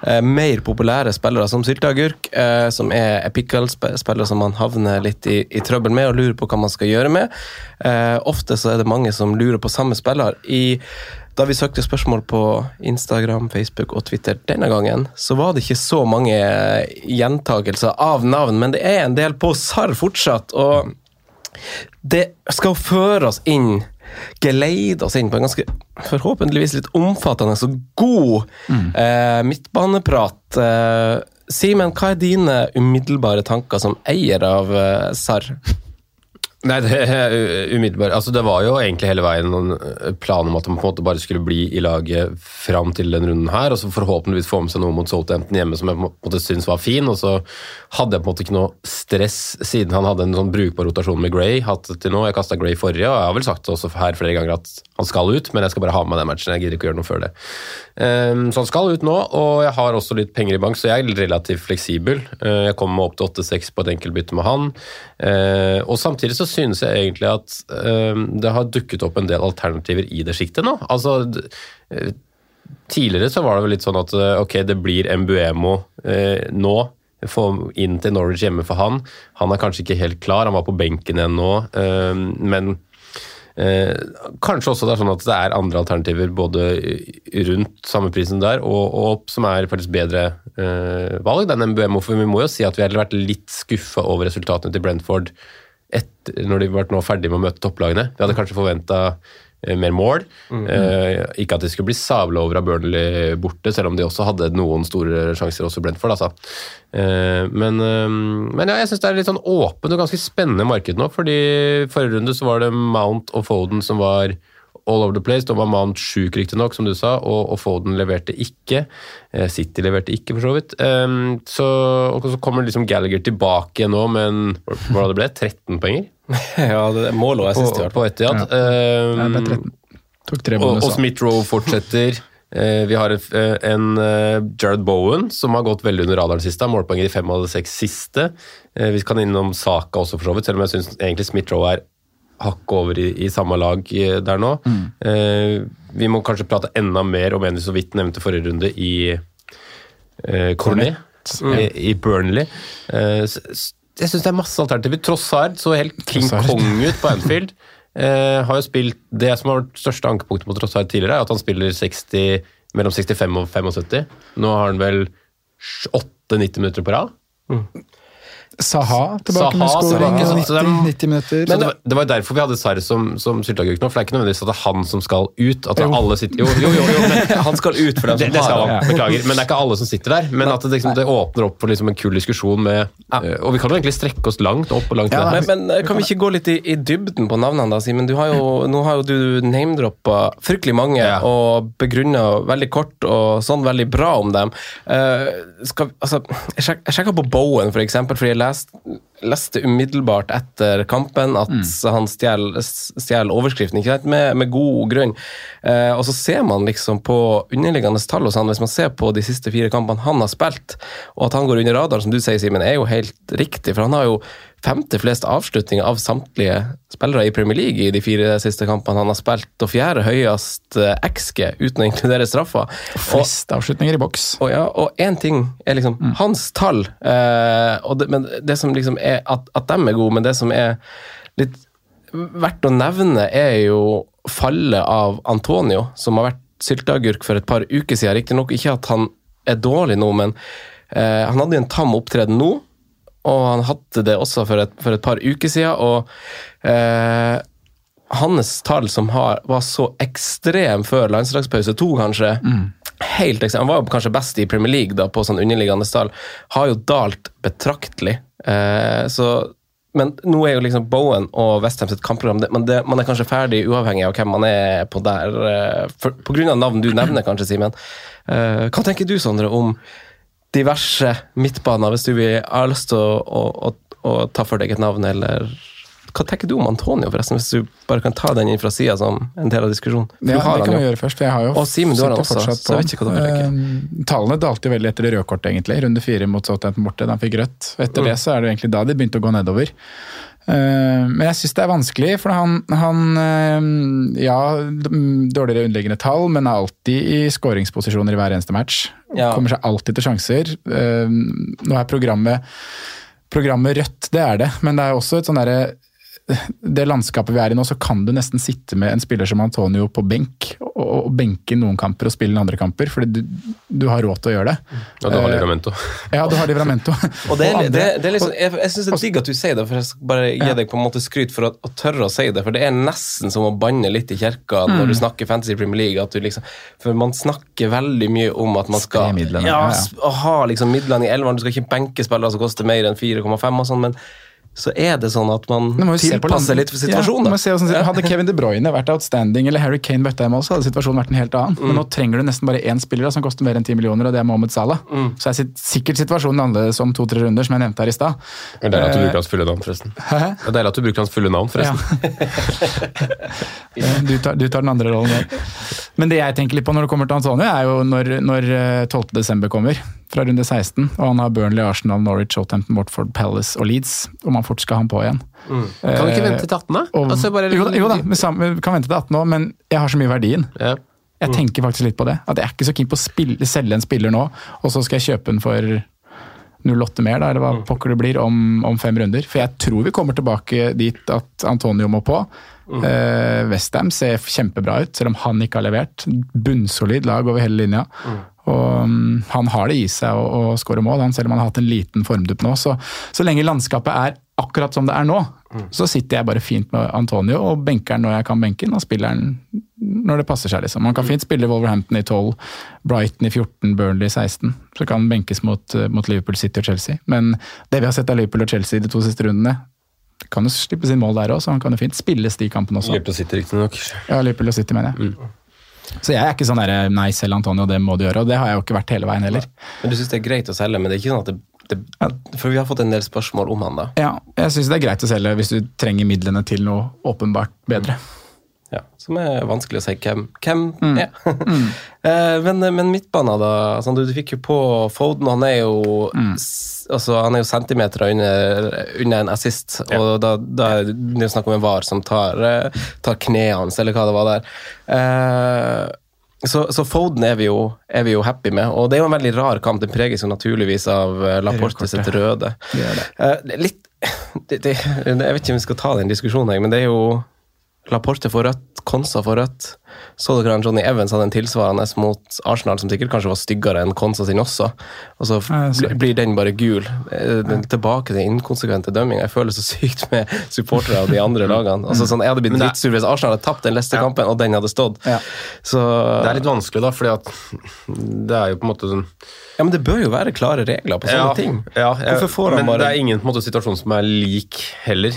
[SPEAKER 3] eh, mer populære spillere som sylteagurk, eh, som er epical-spillere som man havner litt i, i, trøbbel med og lurer på hva man skal gjøre med. Eh, ofte så er det mange som lurer på samme spiller. I da vi søkte spørsmål på Instagram, Facebook og Twitter denne gangen, så var det ikke så mange gjentagelser av navn, men det er en del på SAR fortsatt. Og det skal føre oss inn geleide oss inn på en ganske forhåpentligvis litt omfattende og god mm. eh, midtbaneprat. Eh, Simen, hva er dine umiddelbare tanker som eier av eh, SAR?
[SPEAKER 5] Nei, det er umiddelbart. Altså, det var jo egentlig hele veien noen eh, plan om at man på en måte bare skulle bli i laget fram til den runden her, og så forhåpentligvis få med seg noe mot Southampton hjemme som jeg på en måte syntes var fin. Og så hadde jeg på en måte ikke noe stress siden han hadde en sånn brukbar rotasjon med Gray hatt til nå. Jeg kasta Gray forrige, og jeg har vel sagt også her flere ganger at han skal ut, men jeg skal bare ha med meg den matchen. Jeg gidder ikke å gjøre noe før det. Um, så han skal ut nå, og jeg har også litt penger i bank, så jeg er relativt fleksibel. Uh, jeg kommer opp til 8-6 på et enkelt bytte med han, uh, og samtidig så synes jeg egentlig at uh, det har dukket opp en del alternativer i det sjiktet nå. Altså, uh, tidligere så var det vel litt sånn at uh, ok, det blir Mbuemo nå. Få inn til Norwich hjemme for han. Han er kanskje ikke helt klar, han var på benken igjen nå, men Eh, kanskje også det er sånn at det er andre alternativer både rundt samme prisen der, og, og som er faktisk bedre eh, valg. Den Mbuemo. for vi må jo si at vi har vært litt skuffa over resultatene til Brentford etter, når de nå ferdig med å møte topplagene. Vi hadde kanskje forventa eh, mer mål. Mm -hmm. ikke at de skulle bli sabla over av Burnley borte, selv om de også hadde noen store sjanser, også Brentford. Altså. Eh, men, men, ja, jeg syns det er litt sånn åpent og ganske spennende marked nå. fordi Forrige runde så var det Mount og Foden som var all over the place. Da var mannen sjuk, riktignok, som du sa, og, og, Foden leverte ikke. Eh, City leverte ikke, for så vidt. Um, så, og så kommer liksom Gallagher tilbake nå med en hva det ble, 13 poenger? *laughs*
[SPEAKER 3] ja, det målet var sist,
[SPEAKER 5] i hvert fall. På Etiad. Ja. Um,
[SPEAKER 4] ja, Tok tre
[SPEAKER 5] bonus, og, og Smith-Roe fortsetter. Uh, *laughs* vi har en, en uh, Jared Bowen som har gått veldig under radaren siste. Målpoenger i fem av de seks siste. Uh, vi kan innom Saka også, for så vidt, selv om jeg syns egentlig Smith-Roe er hakk over i, i, samme lag eh, der nå. Mm. Eh, vi må kanskje prate enda mer om en vi så vidt nevnte forrige runde, i eh, Cornet. Mm. I, I, Burnley. Eh, jeg syns det er masse alternativer. Trossard så helt King Kong ut på Anfield. *laughs* Eh, har jo spilt Det som har vært største ankepunktet på Trossard tidligere, er at han spiller 60, mellom 65 og 75. Nå har han vel 8-90 minutter på rad. Mm.
[SPEAKER 4] Saha tilbake Saha, med skåring. 90, 90, minutter.
[SPEAKER 5] Men det, det var derfor vi hadde Sarr som, som sylteagurk nå. For det er ikke nødvendigvis at det er han som skal ut. At det er alle sitter, jo, jo, jo, jo men, *laughs*
[SPEAKER 3] Han skal ut for dem som
[SPEAKER 5] det, det har han. Beklager. Men det er ikke alle som sitter der. Men at det, liksom, det åpner opp for liksom en kul diskusjon med ja. uh, Og vi kan jo egentlig strekke oss langt opp og langt
[SPEAKER 3] ja, ned. Men, men, eh, kan vi ikke gå litt i, i dybden på navnene, da, Simen? Nå har jo du name-droppa fryktelig mange ja. og begrunna veldig kort og sånn veldig bra om dem. Uh, skal, altså, jeg sjekka på Bowen, for eksempel, fordi jeg leste leste umiddelbart etter kampen at han stjal, stjal overskriften, ikke sant? Med, med god grunn. Eh, og så ser man liksom på underliggende tall hos han, hvis man ser på de siste fire kampene han har spilt, og at han går under radaren, som du sier, Simen, er jo helt riktig. For han har jo femte flest avslutninger av samtlige spillere i Premier League i de fire siste kampene han har spilt, og fjerde høyest eh, XG uten å inkludere straffa.
[SPEAKER 4] Flest avslutninger i boks.
[SPEAKER 3] Og ja, én ting er liksom hans tall, eh, det, men det som liksom er at, at de er gode, men det som er litt verdt å nevne, er jo fallet av Antonio, som har vært sylteagurk for et par uker siden. Riktignok ikke at han er dårlig nå, men eh, han hadde en tam opptreden nå, og han hadde det også for et, for et par uker siden. og eh, hans tall som har, var så ekstrem før landslagspause to, kanskje Helt ekstremt. Han var jo kanskje best i Premier League da, på sånn underliggende tall. Har jo dalt betraktelig. Eh, så, men nå er jo liksom Bowen og Westham sitt kampprogram det, men det, Man er kanskje ferdig uavhengig av hvem man er på der. Eh, for, på grunn av navn du nevner, kanskje, Simen. Eh, hva tenker du, Sondre, om diverse midtbaner, hvis du vil, har lyst til å, å, å, å ta for deg et navn, eller hva tenker du om Antonio, forresten, hvis du bare kan ta den inn fra sida som en del av diskusjonen?
[SPEAKER 4] Ja, det kan vi gjøre først. jeg har jo
[SPEAKER 3] Og Simen, du har han også, så jeg vet ikke hva tenker.
[SPEAKER 4] Eh, Tallene dalte veldig etter det røde kortet, egentlig. Runde fire mot Southampton borte. Da han fikk rødt. Etter
[SPEAKER 3] Mm.
[SPEAKER 4] det så er det egentlig da de begynte å gå nedover. Eh, Men jeg syns det er vanskelig, for han, han eh, Ja, dårligere underliggende tall, men er alltid i skåringsposisjoner i hver eneste match.
[SPEAKER 3] Ja.
[SPEAKER 4] Kommer seg alltid til sjanser. Nå er programmet Programmet rødt, det er det, men det er også et sånn derre det landskapet vi er i nå, så kan du nesten sitte med en spiller som Antonio på benk, og, og benke noen kamper og spille andre kamper, fordi du, du har råd til å gjøre det.
[SPEAKER 5] Ja, du har
[SPEAKER 4] Eh,
[SPEAKER 5] Livramento. *laughs*
[SPEAKER 4] Ja, du har Livramento. *laughs*
[SPEAKER 3] Og det er,
[SPEAKER 4] andre-
[SPEAKER 3] det, det er liksom, jeg jeg syns det er digg at du sier det, for jeg skal bare gi deg på en måte skryt for å, å tørre å si det. For det er nesten som å banne litt i kirka
[SPEAKER 4] Mm.
[SPEAKER 3] når du snakker Fantasy Premier League. At du liksom, for man snakker veldig mye om at man skal
[SPEAKER 4] midlene,
[SPEAKER 3] ja,
[SPEAKER 4] ja, ja.
[SPEAKER 3] ha liksom midlene i elveren. Du skal ikke benke spillere som koster mer enn 4,5 og sånn, men så er det sånn at man tilpasser litt for situasjonen.
[SPEAKER 4] Ja,
[SPEAKER 3] da.
[SPEAKER 4] se hadde Kevin De Bruyne vært outstanding, eller Harry Kane bøtta hjem også, hadde situasjonen vært en helt annen.
[SPEAKER 3] Mm.
[SPEAKER 4] Men nå trenger du nesten bare én spiller da, som koster mer enn 10 millioner, og det er Mohammed Salah.
[SPEAKER 3] Mm.
[SPEAKER 4] Så er sikkert situasjonen annerledes om to-tre runder, som jeg nevnte her i stad.
[SPEAKER 5] Det er deilig at du
[SPEAKER 4] Eh,
[SPEAKER 5] bruker hans fulle navn, forresten.
[SPEAKER 4] Hæ?
[SPEAKER 5] Det er deilig at du bruker hans fulle navn, forresten.
[SPEAKER 4] Ja. *laughs* Du tar, du tar den andre rollen der. Men det jeg tenker litt på når det kommer til Antonio, er jo når, når eh, 12. desember kommer, fra runde 16, og han har Burnley, Arsenal, Norwich, Southampton, Watford, Palace og Leeds, om han fort skal ha han på igjen.
[SPEAKER 5] Kan vi ikke vente til 18, da?
[SPEAKER 4] Og,
[SPEAKER 5] Altså, bare-
[SPEAKER 4] jo, da, jo da, vi kan vente til 18 nå, men jeg har så mye verdien.
[SPEAKER 5] Ja.
[SPEAKER 4] Jeg tenker faktisk litt på det. At jeg er ikke så keen på å spille, selge en spiller nå, og så skal jeg kjøpe den for 0,8 mer, da, eller hva pokker det blir, om, om fem runder. For jeg tror vi kommer tilbake dit at Antonio må på. Mm. Westham ser kjempebra ut, selv om han ikke har levert. Bunnsolid lag over hele linja. Og mm, han har det i seg å, å skåre mål, han, selv om han har hatt en liten formdupp nå. Så, så lenge landskapet er akkurat som det er nå, så sitter jeg bare fint med Antonio og benker han når jeg kan benke han, og spiller han når det passer seg. liksom. Man kan fint spille Wolverhampton i 12, Brighton i 14, Burnley i 16. Så kan han benkes mot, eh, mot Liverpool City og Chelsea. Men det vi har sett av Liverpool og Chelsea de to siste rundene, kan jo slippe sin mål der òg, så han kan jo fint spilles de kampene også.
[SPEAKER 5] Liverpool City, riktignok.
[SPEAKER 4] Ja, Liverpool City, mener jeg. Så jeg er ikke sånn der, nei, selg Antonio, det må du gjøre. Og det har jeg jo ikke vært hele veien heller.
[SPEAKER 3] Men du syns det er greit å selge, men det er ikke sånn at det, det For vi har fått en del spørsmål om han, da.
[SPEAKER 4] Ja, jeg syns det er greit å selge hvis du trenger midlene til noe åpenbart bedre.
[SPEAKER 3] Ja, som er vanskelig å si hvem, hvem er. mm. *laughs* men, men midtbanen, da. Altså, du, du fikk jo på Foden, han er jo mm. altså, han er jo centimeter under, under en assist, og da, da er det snakk om en var som tar, eh, tar kneet hans, eller hva det var der. Uh, så, så Foden er vi, jo, er vi jo happy med, og det er jo en veldig rar kamp. Den preges jo naturligvis av eh, Laporte sitt røde.
[SPEAKER 4] Det det.
[SPEAKER 3] Uh, litt *laughs* det, Jeg vet ikke om vi skal ta den diskusjonen, men det er jo Laporte får rødt, Konsa får rødt. Så dere han Johnny Evans hadde en tilsvarende mot Arsenal, som sikkert kanskje var styggere enn Konsa sin også. Og så blir den bare gul. Eh, den- Tilbake til inkonsekvente dømminga. Jeg føler så *laughs* sykt med supportere av de andre lagene. Altså, sånn, jeg hadde blitt
[SPEAKER 5] Men det
[SPEAKER 3] drittsur hvis Arsenal hadde tapt den Leicester-kampen, og den hadde stått.
[SPEAKER 4] Ja.
[SPEAKER 3] Så
[SPEAKER 5] Det er litt vanskelig, da, fordi at det er jo på en måte sånn
[SPEAKER 3] Ja, men det bør jo være klare regler på sånne ting.
[SPEAKER 5] Ja, jeg,
[SPEAKER 3] Hvorfor får han
[SPEAKER 5] men
[SPEAKER 3] bare
[SPEAKER 5] det er ingen på en måte, situasjon som er lik heller.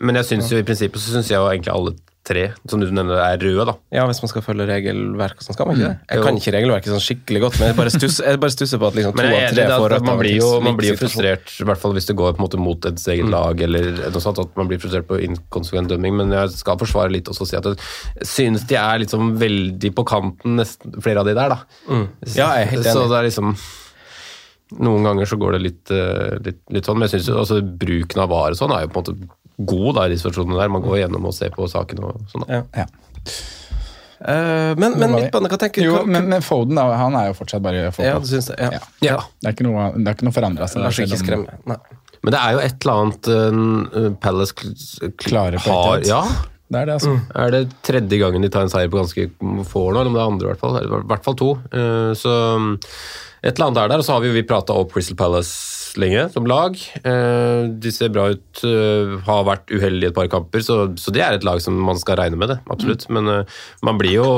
[SPEAKER 5] Men jeg synes jo i prinsippet så syns jeg jo egentlig alle tre, som du nevner er røde, da.
[SPEAKER 3] Ja, hvis man skal følge regelverket, så skal man ikke det. Jeg kan ikke regelverket sånn skikkelig godt, men jeg bare stusser, på at liksom to av tre får rødt.
[SPEAKER 5] man blir jo, man blir frustrert, i hvert fall hvis det går på en måte mot ens eget lag, eller noe sånt, at man blir frustrert på inkonsekvent dømming. Men jeg skal forsvare litt også og si at jeg synes de er liksom veldig på kanten, nesten flere av de der, da.
[SPEAKER 3] Ja, jeg er helt
[SPEAKER 5] Så
[SPEAKER 3] enig.
[SPEAKER 5] det er liksom Noen ganger så går det litt, eh, litt, litt sånn, men jeg synes jo altså bruken av VAR og sånn er jo på en måte god da, i situasjonen der. Man går gjennom og ser på saken og sånn. da.
[SPEAKER 3] Ja.
[SPEAKER 4] Ja.
[SPEAKER 3] Uh, men, men midtbane, hva tenker du?
[SPEAKER 4] Jo, men, men Foden da, han er jo fortsatt bare
[SPEAKER 3] Ja,
[SPEAKER 4] Foden.
[SPEAKER 3] du syns det? Ja.
[SPEAKER 4] Ja.
[SPEAKER 5] Ja.
[SPEAKER 4] Det er ikke noe, det er ikke noe forandra seg.
[SPEAKER 3] Oss ikke skremme. Nei.
[SPEAKER 5] Men det er jo et eller annet uh, Palace kl-
[SPEAKER 4] Klarer på
[SPEAKER 5] har Ja,
[SPEAKER 4] Det er det, altså.
[SPEAKER 5] Er det tredje gangen de tar en seier på ganske få år nå, eller om det er andre i hvert fall? I hvert fall to. Uh, Så um, et eller annet er der. Og så har vi jo vi prata opp Crystal Palace lenge som lag. Eh, De ser bra ut, eh, har vært uheldige et par kamper, så, så det er et lag som man skal regne med det. Absolutt. Men eh, man blir jo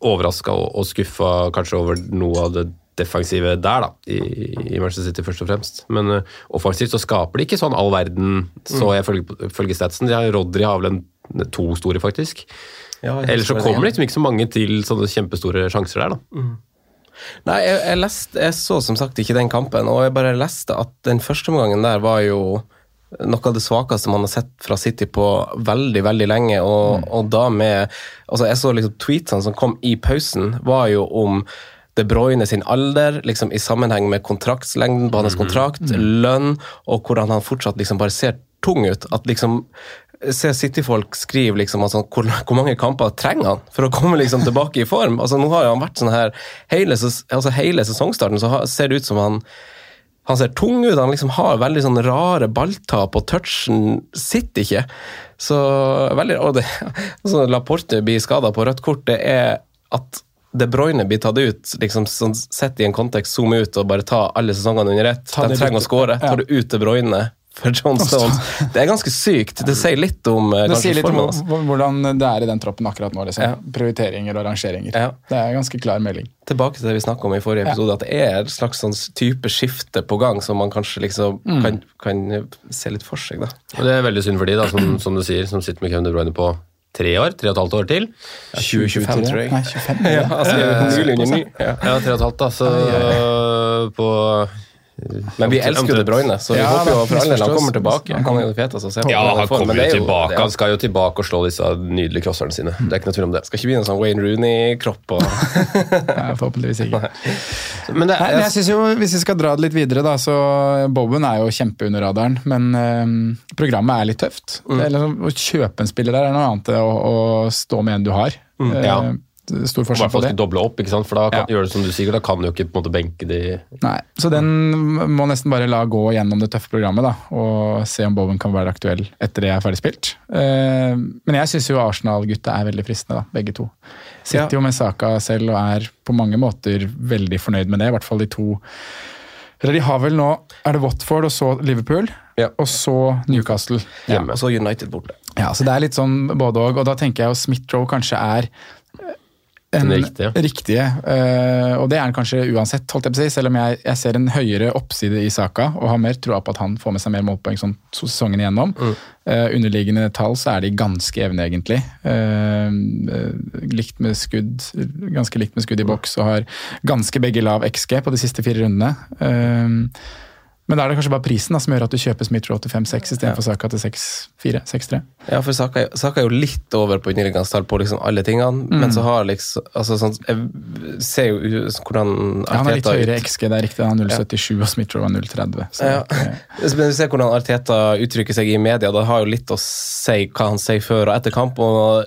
[SPEAKER 5] overraska og, og skuffa kanskje over noe av det defensive der, da, i, i Manchester City først og fremst. Men uh, offensivt så skaper de ikke sånn all verden, så jeg følger, følger statsen. De har, Rodri har vel en, to store, faktisk.
[SPEAKER 3] Ja,
[SPEAKER 5] Ellers så kommer det liksom ikke så mange til sånne kjempestore sjanser der, da.
[SPEAKER 3] Nei, jeg, jeg, leste, jeg så som sagt ikke den kampen, og jeg bare leste at den første omgangen der var jo noe av det svakeste man har sett fra City på veldig, veldig lenge. Og, og da med Altså, jeg så liksom tweetsene som kom i pausen, var jo om De Bruyne sin alder, liksom i sammenheng med kontraktslengden på hans kontrakt, lønn, og hvordan han fortsatt liksom bare ser tung ut. At liksom ser City-folk skrive liksom altså, hvor, hvor mange kamper trenger han for å komme liksom tilbake i form. Altså Nå har han vært sånn her hele, altså, hele sesongstarten, så har, ser det ut som han han ser tung ut, han liksom har veldig sånn rare balltap, og touchen sitter ikke. Så veldig Og det, *laughs* altså Laporte blir skada på rødt kort, det er at De Bruyne blir tatt ut, liksom sånn, sett i en kontekst, zoome ut og bare ta alle sesongene under ett. De trenger å
[SPEAKER 4] skåre.
[SPEAKER 3] Tar du ut De Bruyne for John Stones Det er ganske sykt. Det sier litt om eh,
[SPEAKER 4] Det sier litt om hvor- hvordan det er i den troppen akkurat nå. Liksom.
[SPEAKER 3] Ja.
[SPEAKER 4] Prioriteringer og rangeringer.
[SPEAKER 3] Ja.
[SPEAKER 4] Det er en ganske klar melding.
[SPEAKER 3] tilbake til det vi snakka om i forrige episode, at det er et slags sånn type skifte på gang som man kanskje liksom
[SPEAKER 4] Mm.
[SPEAKER 3] kan, kan se litt for seg, da.
[SPEAKER 5] Og det er veldig synd for de, da, som, som du sier, som sitter med Kevin De Bruyne på tre år, tre og et halvt år til.
[SPEAKER 3] 2025, tror jeg.
[SPEAKER 4] Nei, 25.
[SPEAKER 3] Ja, altså. Ja.
[SPEAKER 5] Ja, tre og et halvt, da, så på
[SPEAKER 3] Men vi elsker jo De Bruyne, så vi
[SPEAKER 4] Ja,
[SPEAKER 3] håper jo for alle del han kommer tilbake. Han er jo det feteste å se på.
[SPEAKER 5] Ja, han kommer
[SPEAKER 3] er
[SPEAKER 5] jo tilbake. Han skal jo tilbake og slå disse nydelige crosserne sine. Det er ikke noe tvil om det.
[SPEAKER 3] skal ikke bli noen sånn Wayne Rooney-kropp og *laughs*
[SPEAKER 4] Nei, forhåpentligvis ikke.
[SPEAKER 5] Men det
[SPEAKER 4] Nei, men jeg synes jo, Hvis vi skal dra det litt videre, da, så Bowen er jo kjempe under radaren, men eh, programmet er litt tøft. Det er liksom, å kjøpe en spiller der er noe annet enn å, å stå med en du har. Mm.
[SPEAKER 5] ja.
[SPEAKER 4] Stor
[SPEAKER 5] i
[SPEAKER 4] forskjell
[SPEAKER 5] hvert
[SPEAKER 4] på
[SPEAKER 5] fall
[SPEAKER 4] det.
[SPEAKER 5] skal doble opp, ikke sant? for da kan,
[SPEAKER 4] Ja.
[SPEAKER 5] gjør det som du sier, da kan du jo ikke på en måte benke de
[SPEAKER 4] Nei, Så den må nesten bare la gå gjennom det tøffe programmet da, og se om Bowen kan være aktuell etter det er ferdig spilt. Eh, men jeg syns jo Arsenal-gutta er veldig fristende, da, begge to. Sitter jo med Saka selv og er på mange måter veldig fornøyd med det, i hvert fall de to. Eller de har vel nå Er det Watford og så Liverpool,
[SPEAKER 3] Ja.
[SPEAKER 4] og så Newcastle.
[SPEAKER 3] ja, og så United borte.
[SPEAKER 4] Ja, så det er litt sånn både og, og da tenker jeg jo Smith-Roe kanskje er en
[SPEAKER 5] Den riktige.
[SPEAKER 4] riktige, eh, og det er han kanskje uansett, holdt jeg på å si, selv om jeg, jeg ser en høyere oppside i saka og har mer troa på at han får med seg mer målpoeng sånn sesongen igjennom. Eh, underliggende tall så er de ganske evne, egentlig. Eh, likt med skudd, ganske likt med skudd i boks og har ganske begge lav XG på de siste fire rundene. Eh, men da er det kanskje bare prisen da, som gjør at du kjøper Smith-Roe til 5-6 istedenfor Saka til 6-4, 6-3.
[SPEAKER 3] Ja, for Saka, er- Saka er jo litt over på underliggende på liksom alle tingene,
[SPEAKER 4] Mm.
[SPEAKER 3] men så har liksom altså sånn, Jeg ser jo hvordan Arteta
[SPEAKER 4] Ja, han har litt høyere
[SPEAKER 3] ut-
[SPEAKER 4] XG, det er riktig. Han har 0,77 og Smith-Roe har 0,30. så
[SPEAKER 3] Ja.
[SPEAKER 4] er *laughs* ikke-
[SPEAKER 3] Men du ser hvordan Arteta uttrykker seg i media. Det har jo litt å si hva han sier før og etter kamp. og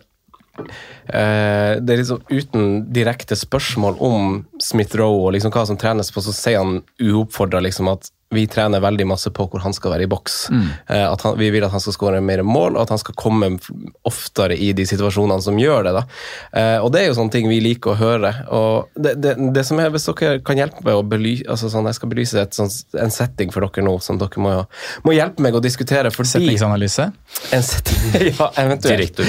[SPEAKER 3] Uh, det er liksom Uten direkte spørsmål om Smith-Roe og liksom hva som trenes på, så sier han uoppfordra liksom at vi trener veldig masse på hvor han skal være i boks. Eh, at han, vi vil at han skal skåre mer mål, og at han skal komme oftere i de situasjonene som gjør det. da. Eh, og det er jo sånne ting vi liker å høre. og det, det, det som er, Hvis dere kan hjelpe meg å belyse altså sånn, Jeg skal belyse et, sånn, en setting for dere nå som dere må, må hjelpe meg å diskutere. fordi
[SPEAKER 4] Settingsanalyse?
[SPEAKER 3] en setting, *laughs* ja, eventuelt.
[SPEAKER 5] direkte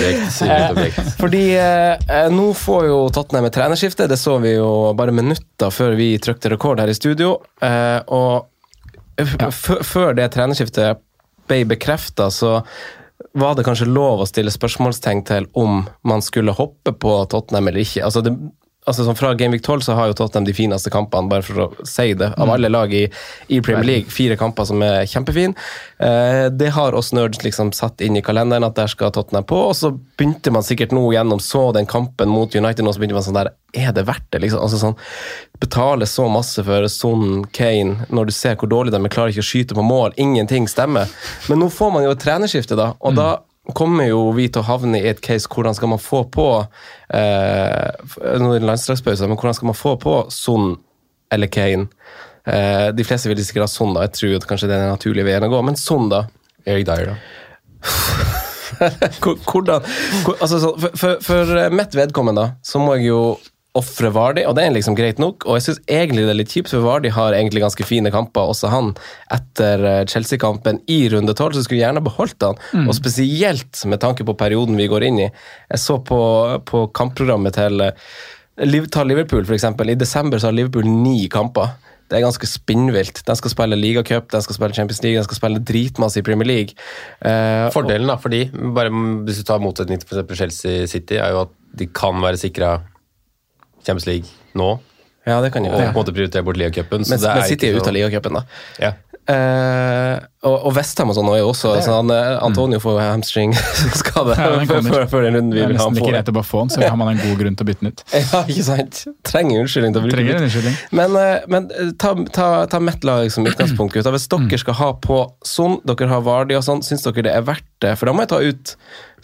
[SPEAKER 5] objekt.
[SPEAKER 3] Fordi eh, eh, nå får jo Tottenham et trenerskifte. Det så vi jo bare minutter før vi trykte rekord her i studio. Eh, og f- før det trenerskiftet ble bekrefta, så var det kanskje lov å stille spørsmålstegn til om man skulle hoppe på Tottenham eller ikke. Altså det, altså sånn Fra Game Week 12 så har jo Tottenham de fineste kampene, bare for å si det, av alle lag i, i Premier League. Fire kamper som er kjempefine. Eh, det har oss nerds liksom satt inn i kalenderen at der skal Tottenham på, og så begynte man sikkert nå gjennom så den kampen mot United, og så begynte man sånn der Er det verdt det? liksom? Altså sånn, Betale så masse for Son Kane når du ser hvor dårlig de er, klarer ikke å skyte på mål, ingenting stemmer. Men nå får man jo et trenerskifte, da, og da kommer jo vi til å havne i et case hvordan skal man få på eh, Nå er det landslagspause, men hvordan skal man få på Son eller Kane? Eh, de fleste vil sikkert ha Son, da. Jeg tror at kanskje det er den naturlige veien å gå, men Son, da?
[SPEAKER 5] Erik Dyer, da.
[SPEAKER 3] Hvor- *laughs* Hvordan hvor, altså, for, for, for mitt vedkommende så må jeg jo ofre Vardi, og det er liksom greit nok. Og jeg syns egentlig det er litt kjipt, for Vardi har egentlig ganske fine kamper, også han, etter eh, Chelsea-kampen i runde tolv, så jeg skulle gjerne beholdt han. Og spesielt med tanke på perioden vi går inn i. Jeg så på, på kampprogrammet til eh, Ta Liverpool, eksempel. I desember så har Liverpool ni kamper. Det er ganske spinnvilt. De skal spille ligacup, de skal spille Champions League, de skal spille dritmasse i Premier League. Eh,
[SPEAKER 5] Fordelen da, for de, bare hvis du tar motsetning til Chelsea City, er jo at de kan være sikra Champions League nå,
[SPEAKER 3] ja, det kan
[SPEAKER 5] og på en måte prioritere bort ligacupen. så
[SPEAKER 3] Men, men City er ute av ligacupen, da.
[SPEAKER 5] Ja.
[SPEAKER 3] Eh, og, og Westham og sånn er jo også sånn, eh, Antonio får hamstring-skade *laughs*
[SPEAKER 4] Ja,
[SPEAKER 3] før, den runden vi
[SPEAKER 4] Det er
[SPEAKER 3] vil ha
[SPEAKER 4] nesten på.
[SPEAKER 3] på.
[SPEAKER 4] greit å bare få den, så har man en god grunn til å bytte den ut. *laughs*
[SPEAKER 3] Ja, ikke sant? Trenger unnskyldning til å bruke
[SPEAKER 4] den. en
[SPEAKER 3] Men, eh, men ta, ta, ta mitt lag som utgangspunkt. gutta. Hvis
[SPEAKER 4] Mm.
[SPEAKER 3] dere skal ha på Son, dere har Vardi og sånn, syns dere det er verdt det? For da må jeg ta ut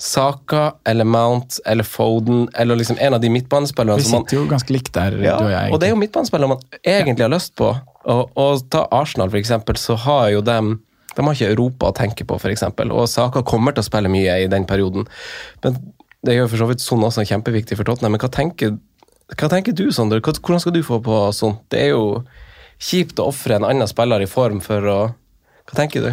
[SPEAKER 3] Saka eller Mount eller Foden eller liksom en av de midtbanespillerne
[SPEAKER 4] Vi
[SPEAKER 3] som man
[SPEAKER 4] sitter jo ganske likt der,
[SPEAKER 3] Ja,
[SPEAKER 4] du og jeg.
[SPEAKER 3] og det er jo midtbanespillere man egentlig har lyst på. Og, og ta Arsenal, eksempel, så har jo dem De har ikke Europa å tenke på, eksempel. Og Saka kommer til å spille mye i den perioden. Men det gjør for så vidt Son også kjempeviktig for Tottenham. Men hva tenker, hva tenker du, Sander? Hvordan skal du få på Son? Det er jo kjipt å ofre en annen spiller i form for å Hva tenker du?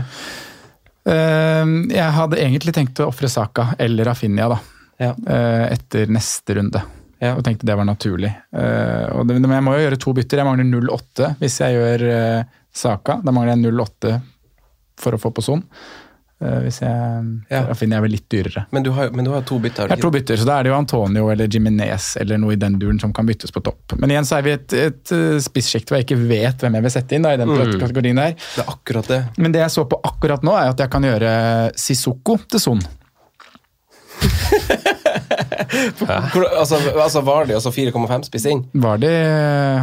[SPEAKER 4] Eh, jeg hadde egentlig tenkt å ofre Saka eller Rafinha da,
[SPEAKER 3] Ja.
[SPEAKER 4] eh, etter neste runde.
[SPEAKER 3] Ja.
[SPEAKER 4] Og tenkte det var naturlig. Uh, og det, men jeg må jo gjøre to bytter. Jeg mangler 0,8 hvis jeg gjør uh, Saka. Da mangler jeg 0,8 for å få på Son. Uh, hvis jeg
[SPEAKER 3] Ja.
[SPEAKER 4] Da finner jeg vel litt dyrere.
[SPEAKER 3] Men du har, men du har to bytter.
[SPEAKER 4] Jeg har to bytter, så da er det jo Antonio eller Jiminez eller noe i den duren som kan byttes på topp. Men igjen så er vi et, et eh, hvor jeg ikke vet hvem jeg vil sette inn da, i den kategorien der.
[SPEAKER 3] Det er akkurat det.
[SPEAKER 4] Men det jeg så på akkurat nå, er at jeg kan gjøre Sissoko til Son. *laughs* *laughs*
[SPEAKER 3] Hvor, altså, Vardi og altså 4,5 spiss inn?
[SPEAKER 4] Var det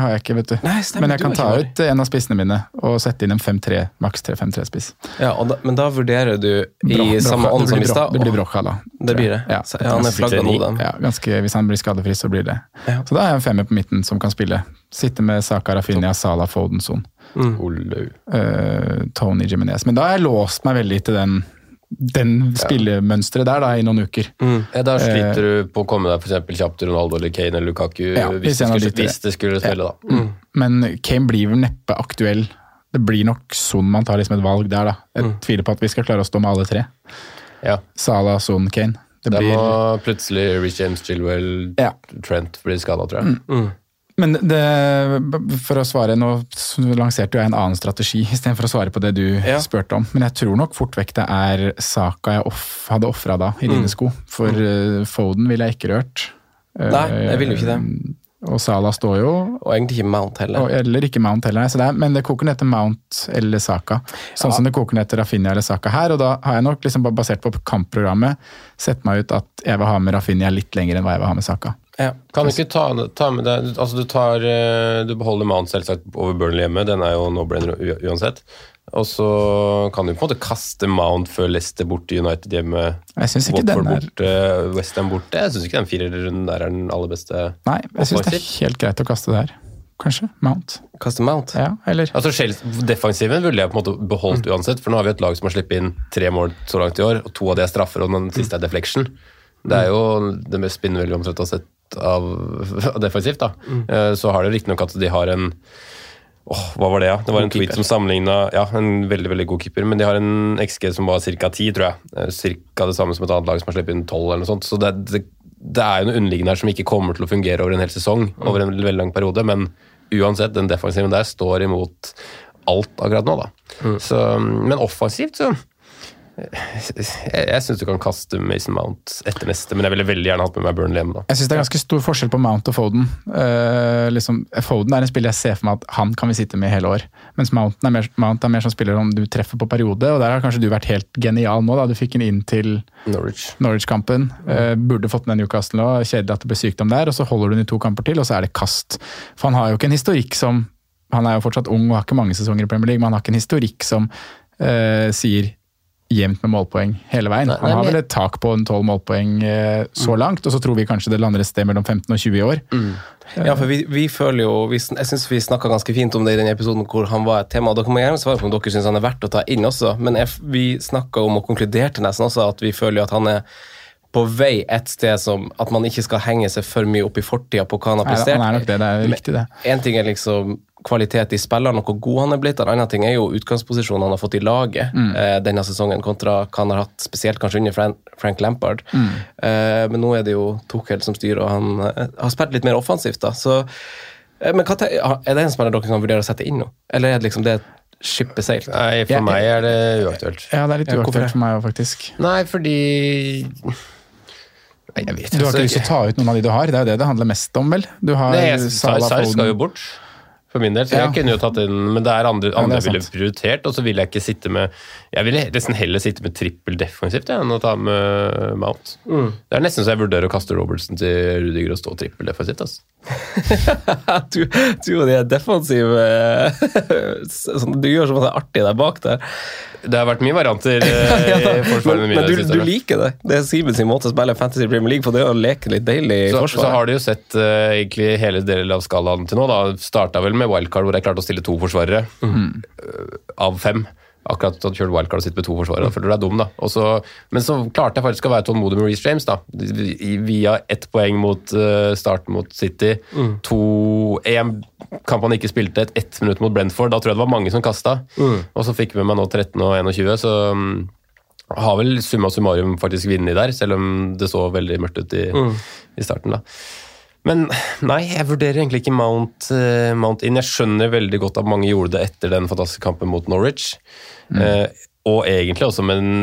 [SPEAKER 4] har jeg ikke, vet du.
[SPEAKER 3] Nei, stemmer,
[SPEAKER 4] Men jeg kan ta ut en av spissene mine og sette inn en 5-3, maks 3-5-3-spiss.
[SPEAKER 3] Ja, da, men da vurderer du i samme ånd som i stad?
[SPEAKER 4] Det blir Brocha, da.
[SPEAKER 3] Det blir det.
[SPEAKER 4] Ja,
[SPEAKER 3] Så, ja, han er flagga nå, den.
[SPEAKER 4] ja, ganske, hvis han blir skadefri, så blir det.
[SPEAKER 3] Ja.
[SPEAKER 4] Så da er jeg en femmer på midten som kan spille. Sitte med Saka Rafinha, Salah, Fodenson.
[SPEAKER 5] Mm.
[SPEAKER 4] Eh, Tony Jiminez. Men da har jeg låst meg veldig til den, den spillemønsteret der da, i noen uker.
[SPEAKER 5] Ja, da sliter du på å komme deg for eksempel kjapt til Ronaldo eller Kane eller Lukaku
[SPEAKER 4] Ja,
[SPEAKER 5] hvis,
[SPEAKER 4] hvis
[SPEAKER 5] det skulle, hvis det skulle spille, da.
[SPEAKER 4] Men Kane blir vel neppe aktuell. Det blir nok Son man tar liksom et valg der, da. Jeg tviler på at vi skal klare å stå med alle tre.
[SPEAKER 5] Ja.
[SPEAKER 4] Salah, Son, Kane. Det
[SPEAKER 5] Da
[SPEAKER 4] blir,
[SPEAKER 5] må plutselig Rich James Chilwell,
[SPEAKER 4] Ja.
[SPEAKER 5] Trent bli skada, tror jeg.
[SPEAKER 4] Men det, for å svare, nå lanserte jeg en annen strategi istedenfor å svare på det du
[SPEAKER 3] Ja.
[SPEAKER 4] spurte om. Men jeg tror nok fort vekk det er Saka jeg off, hadde ofra da, i dine sko. For eh, Foden ville jeg ikke rørt.
[SPEAKER 3] Nei, jeg ville jo ikke det.
[SPEAKER 4] Eh, Og Sala står jo,
[SPEAKER 3] Og egentlig ikke Mount heller.
[SPEAKER 4] og, eller ikke Mount heller. Så det er, men det koker ned til Mount eller Saka. Sånn som det koker ned til Rafinha eller Saka her. Og da har jeg nok liksom basert på kampprogrammet sett meg ut at jeg vil ha med Rafinha litt lenger enn hva jeg vil ha med Saka.
[SPEAKER 3] Ja.
[SPEAKER 5] Kan du ikke ta, ta med deg Altså, du tar eh, Du beholder Mount selvsagt over Burnley hjemme, den er jo no-brainer uansett. Og så kan du på en måte kaste Mount før Leicester borte, United hjemme,
[SPEAKER 4] Jeg syns ikke
[SPEAKER 5] Watford
[SPEAKER 4] den er
[SPEAKER 5] borte, Westham borte. Jeg syns ikke den firerrunden der er den aller beste.
[SPEAKER 4] Nei, jeg syns det er helt greit å kaste det her. Kanskje. Mount.
[SPEAKER 3] Kaste Mount.
[SPEAKER 4] Ja, eller
[SPEAKER 5] Altså, Defensiven ville jeg på en måte beholdt
[SPEAKER 4] Mm.
[SPEAKER 5] uansett, for nå har vi et lag som har sluppet inn tre mål så langt i år, og to av de er straffer, og den siste er deflection. Det
[SPEAKER 4] Mm.
[SPEAKER 5] er jo det mest vi omtrent har sett av, av defensivt. da.
[SPEAKER 4] Mm.
[SPEAKER 5] Eh, Så har det riktignok at de har en Åh, hva var det, ja? Det var en tweet som sammenligna ja, en veldig veldig god keeper, men de har en XG som var ca. 10, tror jeg. Ca. Cirka det samme som et annet lag som har sluppet inn 12, eller noe sånt. Så det, det, det er jo noe underliggende her som ikke kommer til å fungere over en hel sesong, over en veldig lang periode, men uansett, den defensiven der står imot alt akkurat nå, da. Så, men offensivt, så Jeg, jeg syns du kan kaste Mason Mount etter neste, men jeg ville veldig gjerne hatt med meg Burnley hjemme. da.
[SPEAKER 4] Jeg syns det er ganske stor forskjell på Mount og Foden. Uh, liksom, Foden er en spiller jeg ser for meg at han kan vi sitte med hele år. Mens Mount er mer, Mount er mer som spiller om du treffer på periode, og der har kanskje du vært helt genial nå. da Du fikk den inn til
[SPEAKER 5] Norwich.
[SPEAKER 4] Norwich-kampen. Eh, burde fått den i Newcastle nå. Kjedelig at det ble sykdom der. Og så holder du den i to kamper til, og så er det kast. For han har jo ikke en historikk som Han er jo fortsatt ung og har ikke mange sesonger i Premier League, men han har ikke en historikk som uh, sier jevnt med målpoeng hele veien.
[SPEAKER 5] Nei,
[SPEAKER 4] Han har vel et tak på en 12 målpoeng eh, så langt, og så tror vi kanskje det lander et sted mellom 15 og 20 i år.
[SPEAKER 3] Ja, for vi, vi føler jo vi, Jeg syns vi snakka ganske fint om det i den episoden hvor han var et tema. og kan man gjerne svare på om dere syns han er verdt å ta inn også, men jeg, vi snakka om og konkluderte nesten også at vi føler jo at han er på vei et sted som At man ikke skal henge seg for mye opp i fortida på hva han har
[SPEAKER 4] Nei,
[SPEAKER 3] prestert.
[SPEAKER 4] han er nok det, det er riktig det.
[SPEAKER 3] En ting er liksom kvalitet i spilleren og hvor god han er blitt. En annen ting er jo utgangsposisjonen han har fått i laget
[SPEAKER 4] Mm.
[SPEAKER 3] eh, denne sesongen, kontra hva han har hatt spesielt kanskje under Fran Frank Lampard.
[SPEAKER 4] Mm.
[SPEAKER 3] Eh, men nå er det jo Tuchel som styrer, og han eh, har spilt litt mer offensivt. da, så eh, men hva, Er det en spiller dere kan vurdere å sette inn nå, eller er det liksom det skipet seilt?
[SPEAKER 5] Nei, for
[SPEAKER 4] ja,
[SPEAKER 5] meg er det uaktuelt.
[SPEAKER 4] Ja, det er litt
[SPEAKER 3] Ja,
[SPEAKER 4] uaktuelt for meg òg, faktisk.
[SPEAKER 5] Nei, fordi Nei, jeg vet
[SPEAKER 4] Du har ikke lyst til å ta ut noen av de du har, det er jo det det handler mest om, vel? Du har
[SPEAKER 5] Nei, jeg- Sar Sar skal jo bort. For min del, så
[SPEAKER 4] Ja.
[SPEAKER 5] jeg kunne jo tatt inn Men det er andre,
[SPEAKER 4] Ja, det er
[SPEAKER 5] jeg ville prioritert, og så ville jeg ikke sitte med Jeg ville nesten heller sitte med trippel defensivt enn å ta med Mount.
[SPEAKER 4] Mm.
[SPEAKER 5] Det er nesten så jeg vurderer å kaste Robertsen til Rudiger og stå trippel defensivt. Altså. *laughs*
[SPEAKER 3] du, du og de er defensive *laughs* sånn, Du gjør så er artig der bak der.
[SPEAKER 5] Det har vært mye varianter *laughs* eh,
[SPEAKER 3] Ja, men men du, du liker det. Det er Simens måte å spille Fantasy Premier League på. Det er å leke litt deilig i
[SPEAKER 5] så,
[SPEAKER 3] forsvaret.
[SPEAKER 5] så har du jo sett uh, egentlig hele delen av skalaen til nå. da Starta vel med wildcard, hvor jeg klarte å stille to forsvarere mm. av fem. Akkurat at kjørt wildcard og sitter med to forsvarere. Da føler du deg dum, da. Også, men så klarte jeg faktisk å være tålmodig med Reece James. da Via ett poeng mot uh, starten mot City. To En kamp han ikke spilte, et ett minutt mot Brentford. Da tror jeg det var mange som kasta. Og så fikk vi med meg nå 13 og 21, så mm, har vel summa summarum faktisk vunnet der, selv om det så veldig mørkt ut i, i starten. da. Men nei, jeg vurderer egentlig ikke Mount, uh, Mount inn. Jeg skjønner veldig godt at mange gjorde det etter den fantastiske kampen mot Norwich. Eh, og egentlig også med en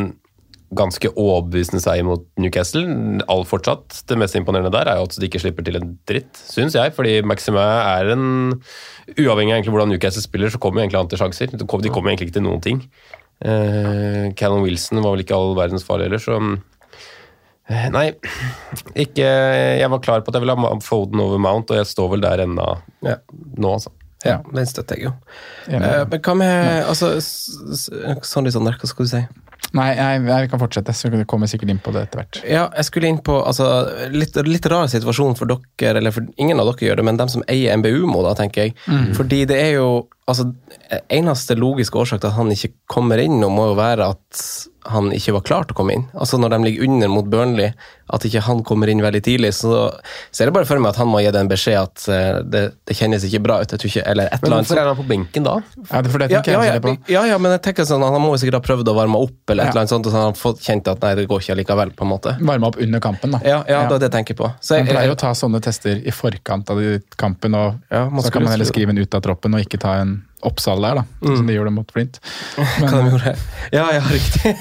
[SPEAKER 5] ganske overbevisende seier mot Newcastle. All fortsatt. Det mest imponerende der er jo at de ikke slipper til en dritt, syns jeg. Fordi Maxime er en Uavhengig av egentlig hvordan Newcastle spiller, så kommer egentlig han til sjanser. De kommer egentlig ikke til noen ting. Uh, Callum Wilson var vel ikke all verdens farlig heller, så eh, Nei, ikke Jeg var klar på at jeg ville ha Foden over Mount, og jeg står vel der ennå
[SPEAKER 3] Ja.
[SPEAKER 5] nå, altså.
[SPEAKER 3] Ja, den støtter jeg jo. Eh, men hva med altså, s- s- Sondre Sander, hva skal du si?
[SPEAKER 4] Nei, nei, vi kan fortsette, så vi kommer sikkert inn på det etter hvert.
[SPEAKER 3] Ja, jeg skulle inn på altså, litt, litt rar situasjon for dere, eller for ingen av dere gjør det, men dem som eier MBU-må, da, tenker jeg. Fordi det er jo altså, Eneste logiske årsak til at han ikke kommer inn nå, må jo være at han ikke var klar til å komme inn. Altså Når de ligger under mot Burnley, at ikke han kommer inn veldig tidlig, så ser jeg bare for meg at han må gi den en beskjed at eh, det, det kjennes ikke bra ut. Jeg ikke, eller et
[SPEAKER 5] Men
[SPEAKER 3] eller annet
[SPEAKER 5] hvorfor er han på benken da?
[SPEAKER 4] Ja, det, for det
[SPEAKER 3] ja,
[SPEAKER 4] tenker
[SPEAKER 3] ja,
[SPEAKER 4] jeg
[SPEAKER 3] ja,
[SPEAKER 4] på.
[SPEAKER 3] ja, ja, men jeg tenker sånn, han må jo sikkert ha prøvd å varme opp, eller et
[SPEAKER 4] Ja.
[SPEAKER 3] eller annet sånt, og så har fått kjent at nei, det går ikke likevel, på en måte.
[SPEAKER 4] Varme opp under kampen, da.
[SPEAKER 3] Ja, ja, det er det jeg tenker på. Så
[SPEAKER 4] Man
[SPEAKER 3] jeg,
[SPEAKER 4] pleier å ta sånne tester i forkant av kampen, og
[SPEAKER 3] Ja,
[SPEAKER 4] så kan man heller skrive en ut av troppen og ikke ta en oppsal der, da. Sånn som de gjorde mot Flint. *laughs*
[SPEAKER 3] hva de gjorde. Ja, ja, riktig.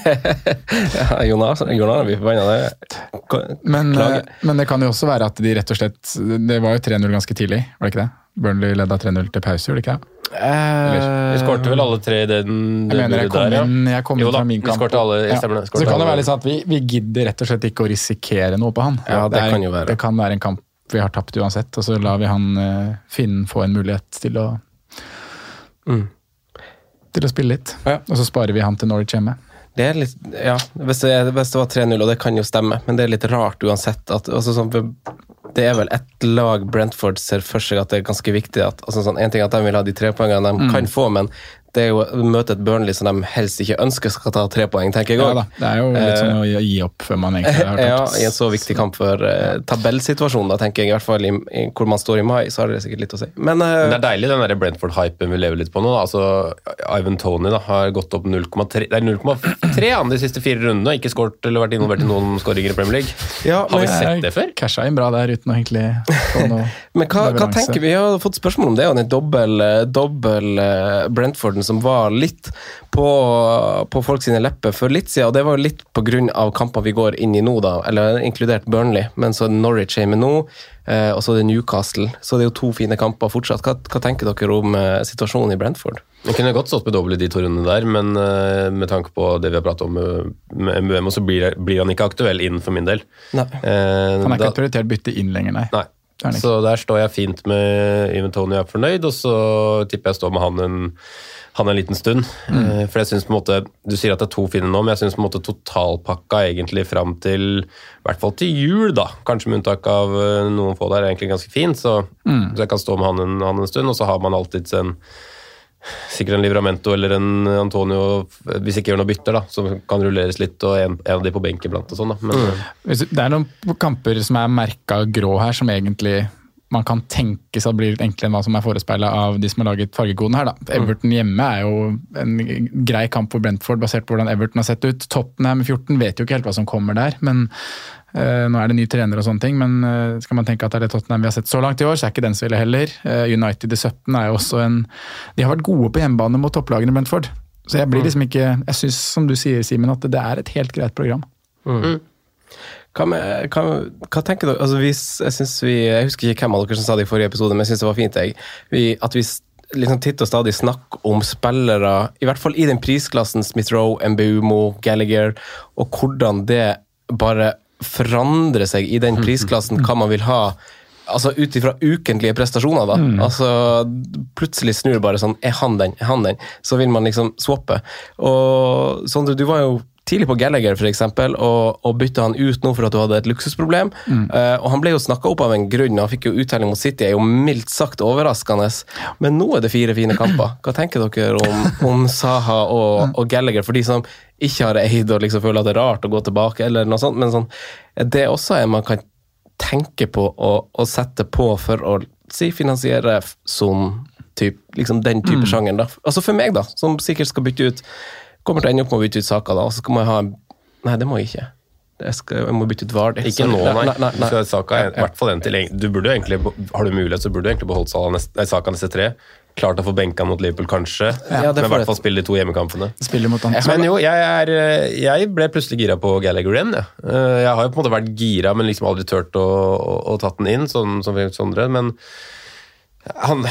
[SPEAKER 3] *laughs* ja, Jon Arne blir forbanna. det-
[SPEAKER 4] Men, eh, men det kan jo også være at de rett og slett Det var jo 3-0 ganske tidlig, var det ikke det? Burnley leda 3-0 til pause, gjorde det ikke det?
[SPEAKER 5] Vi skårte vel alle tre i den
[SPEAKER 4] Jeg mener jeg kom
[SPEAKER 5] der, ja.
[SPEAKER 4] inn, jeg kom inn fra min
[SPEAKER 5] vi
[SPEAKER 4] kamp.
[SPEAKER 5] skårte alle,
[SPEAKER 4] Ja.
[SPEAKER 5] stemmer det.
[SPEAKER 4] Så kan det være litt sånn at vi, vi gidder rett og slett ikke å risikere noe på han.
[SPEAKER 3] Ja, det
[SPEAKER 4] er,
[SPEAKER 3] kan jo være.
[SPEAKER 4] Det kan være en kamp vi har tapt uansett, og så lar vi han uh, Finn få en mulighet til å
[SPEAKER 3] Mm.
[SPEAKER 4] til å spille litt.
[SPEAKER 3] Ja.
[SPEAKER 4] Og så sparer vi han til Norwich hjemme.
[SPEAKER 3] Det er litt, ja, hvis det, hvis det var 3-0, og det kan jo stemme, men det er litt rart uansett. At, altså, sånn, det er vel ett lag Brentford ser for seg at det er ganske viktig. At, altså, sånn, en ting er at de vil ha de tre poengene de kan få, men det er jo å møte et Burnley som de helst ikke ønsker skal ta tre poeng, tenker jeg
[SPEAKER 4] Ja
[SPEAKER 3] òg.
[SPEAKER 4] da, Det er jo litt sånn å gi opp før man egentlig har *laughs*
[SPEAKER 3] ja. I en så viktig kamp for uh, tabellsituasjonen, da tenker jeg i hvert fall i, i, hvor man står i mai, så har det sikkert litt å si. Men,
[SPEAKER 5] uh, det er deilig den Brentford-hypen vi lever litt på nå. da. Altså, Ivan Tony da, har gått opp 0,3 Det er 0,3 han de siste fire rundene. Ikke skåret eller vært involvert i noen skåringer i Premier League.
[SPEAKER 3] ja,
[SPEAKER 5] Har vi sett det før?
[SPEAKER 4] Casha inn bra der uten å egentlig få *laughs* noe
[SPEAKER 3] Men hva, hva tenker vi? Vi har fått spørsmål om det, og den dobbel, eh, dobbel Brentford tittelen som var litt på, på folk sine lepper for litt siden, og det var jo litt av kamper vi går inn i nå, da, eller inkludert Burnley, men så er det Norwich hjemme nå, eh, og så er det Newcastle. Så det er jo to fine kamper fortsatt. Hva, hva tenker dere om eh, situasjonen i Brentford?
[SPEAKER 5] Jeg kunne godt stått med doble i de to rundene der, men eh, med tanke på det vi har pratet om med, MBM, så blir, blir han ikke aktuell inn for min del.
[SPEAKER 3] Nei.
[SPEAKER 5] Eh,
[SPEAKER 4] Han er ikke
[SPEAKER 5] da-
[SPEAKER 4] prioritert bytte inn lenger, nei.
[SPEAKER 5] Nei. Så der står jeg fint med Ivan Tony er fornøyd, og så tipper jeg står med han en, han en liten stund.
[SPEAKER 4] Mm.
[SPEAKER 5] Eh, For jeg synes på en måte, Du sier at det er to fine nå, men jeg syns totalpakka egentlig fram til i hvert fall til jul, da, kanskje med unntak av eh, noen få der, er egentlig ganske fin. Så,
[SPEAKER 4] Mm.
[SPEAKER 5] så jeg kan stå med han en, han en stund, og så har man alltids en Sikkert en Livramento eller en Antonio, hvis ikke gjør noe bytter, da, som kan rulleres litt, og en, en av de på benk iblant og sånn. da. Men,
[SPEAKER 4] Mm. Det er noen kamper som er merka grå her, som egentlig man kan tenke seg blir litt enklere enn hva som er forespeila av de som har laget fargekoden her. da. Everton hjemme er jo en grei kamp for Brentford, basert på hvordan Everton har sett ut. Tottenham 14 vet jo ikke helt hva som kommer der, men uh, nå er det ny trener og sånne ting. Men uh, skal man tenke at det er det Tottenham vi har sett så langt i år, så er ikke den så ille heller. Uh, United i 17 er jo også en De har vært gode på hjemmebane mot topplagene Brentford. Så jeg blir liksom ikke Jeg syns, som du sier, Simen, at det er et helt greit program.
[SPEAKER 3] Hva, med, hva, hva tenker dere? Altså, hvis, jeg, vi, jeg husker ikke hvem av dere som sa det i forrige episode, men jeg syns det var fint jeg. Vi, at vi liksom titt og stadig snakker om spillere, i hvert fall i den prisklassen, Smith-Roe, Mbumo, Gallagher, og hvordan det bare forandrer seg i den prisklassen, hva man vil ha. Altså Ut ifra ukentlige prestasjoner, da. Altså Plutselig snur det bare sånn Er han den? Er han den? Så vil man liksom swappe. Og Sondre, du var jo tidlig på Gallagher eksempel, og, og bytta han ut nå for at du hadde et luksusproblem. Eh, og Han ble jo snakka opp av en grunn, og han fikk jo uttelling mot City. er jo mildt sagt overraskende. Men nå er det fire fine kamper. Hva tenker dere om, om Saha og, og Gallagher, for de som ikke har eid og liksom føler at det er rart å gå tilbake, eller noe sånt, men sånn, er også en man kan tenke på å, å sette på for å si finansiere som typ, liksom den type sjangeren. da. Altså For meg, da, som sikkert skal bytte ut Kommer til å ende opp med å bytte ut saker, da, og så skal man ha Nei, det må jeg ikke. Jeg, skal, jeg må bytte ut Vardy.
[SPEAKER 5] Ikke nå, nei.
[SPEAKER 3] nei, nei, nei.
[SPEAKER 5] Så Saka er i hvert fall en til. Du burde egentlig, Har du mulighet, så burde du egentlig beholdt neste, nei, Saka neste tre. Klart å få benka mot Liverpool, kanskje,
[SPEAKER 3] Ja,
[SPEAKER 5] men i hvert fall spille de to hjemmekampene.
[SPEAKER 4] Spiller mot.
[SPEAKER 5] Men jo, jeg, er, jeg ble plutselig gira på Gallagher igjen. Jeg. Eh, jeg har jo på en måte vært gira, men liksom aldri turt å, å, å tatt den inn, sånn som Sondre. Men han,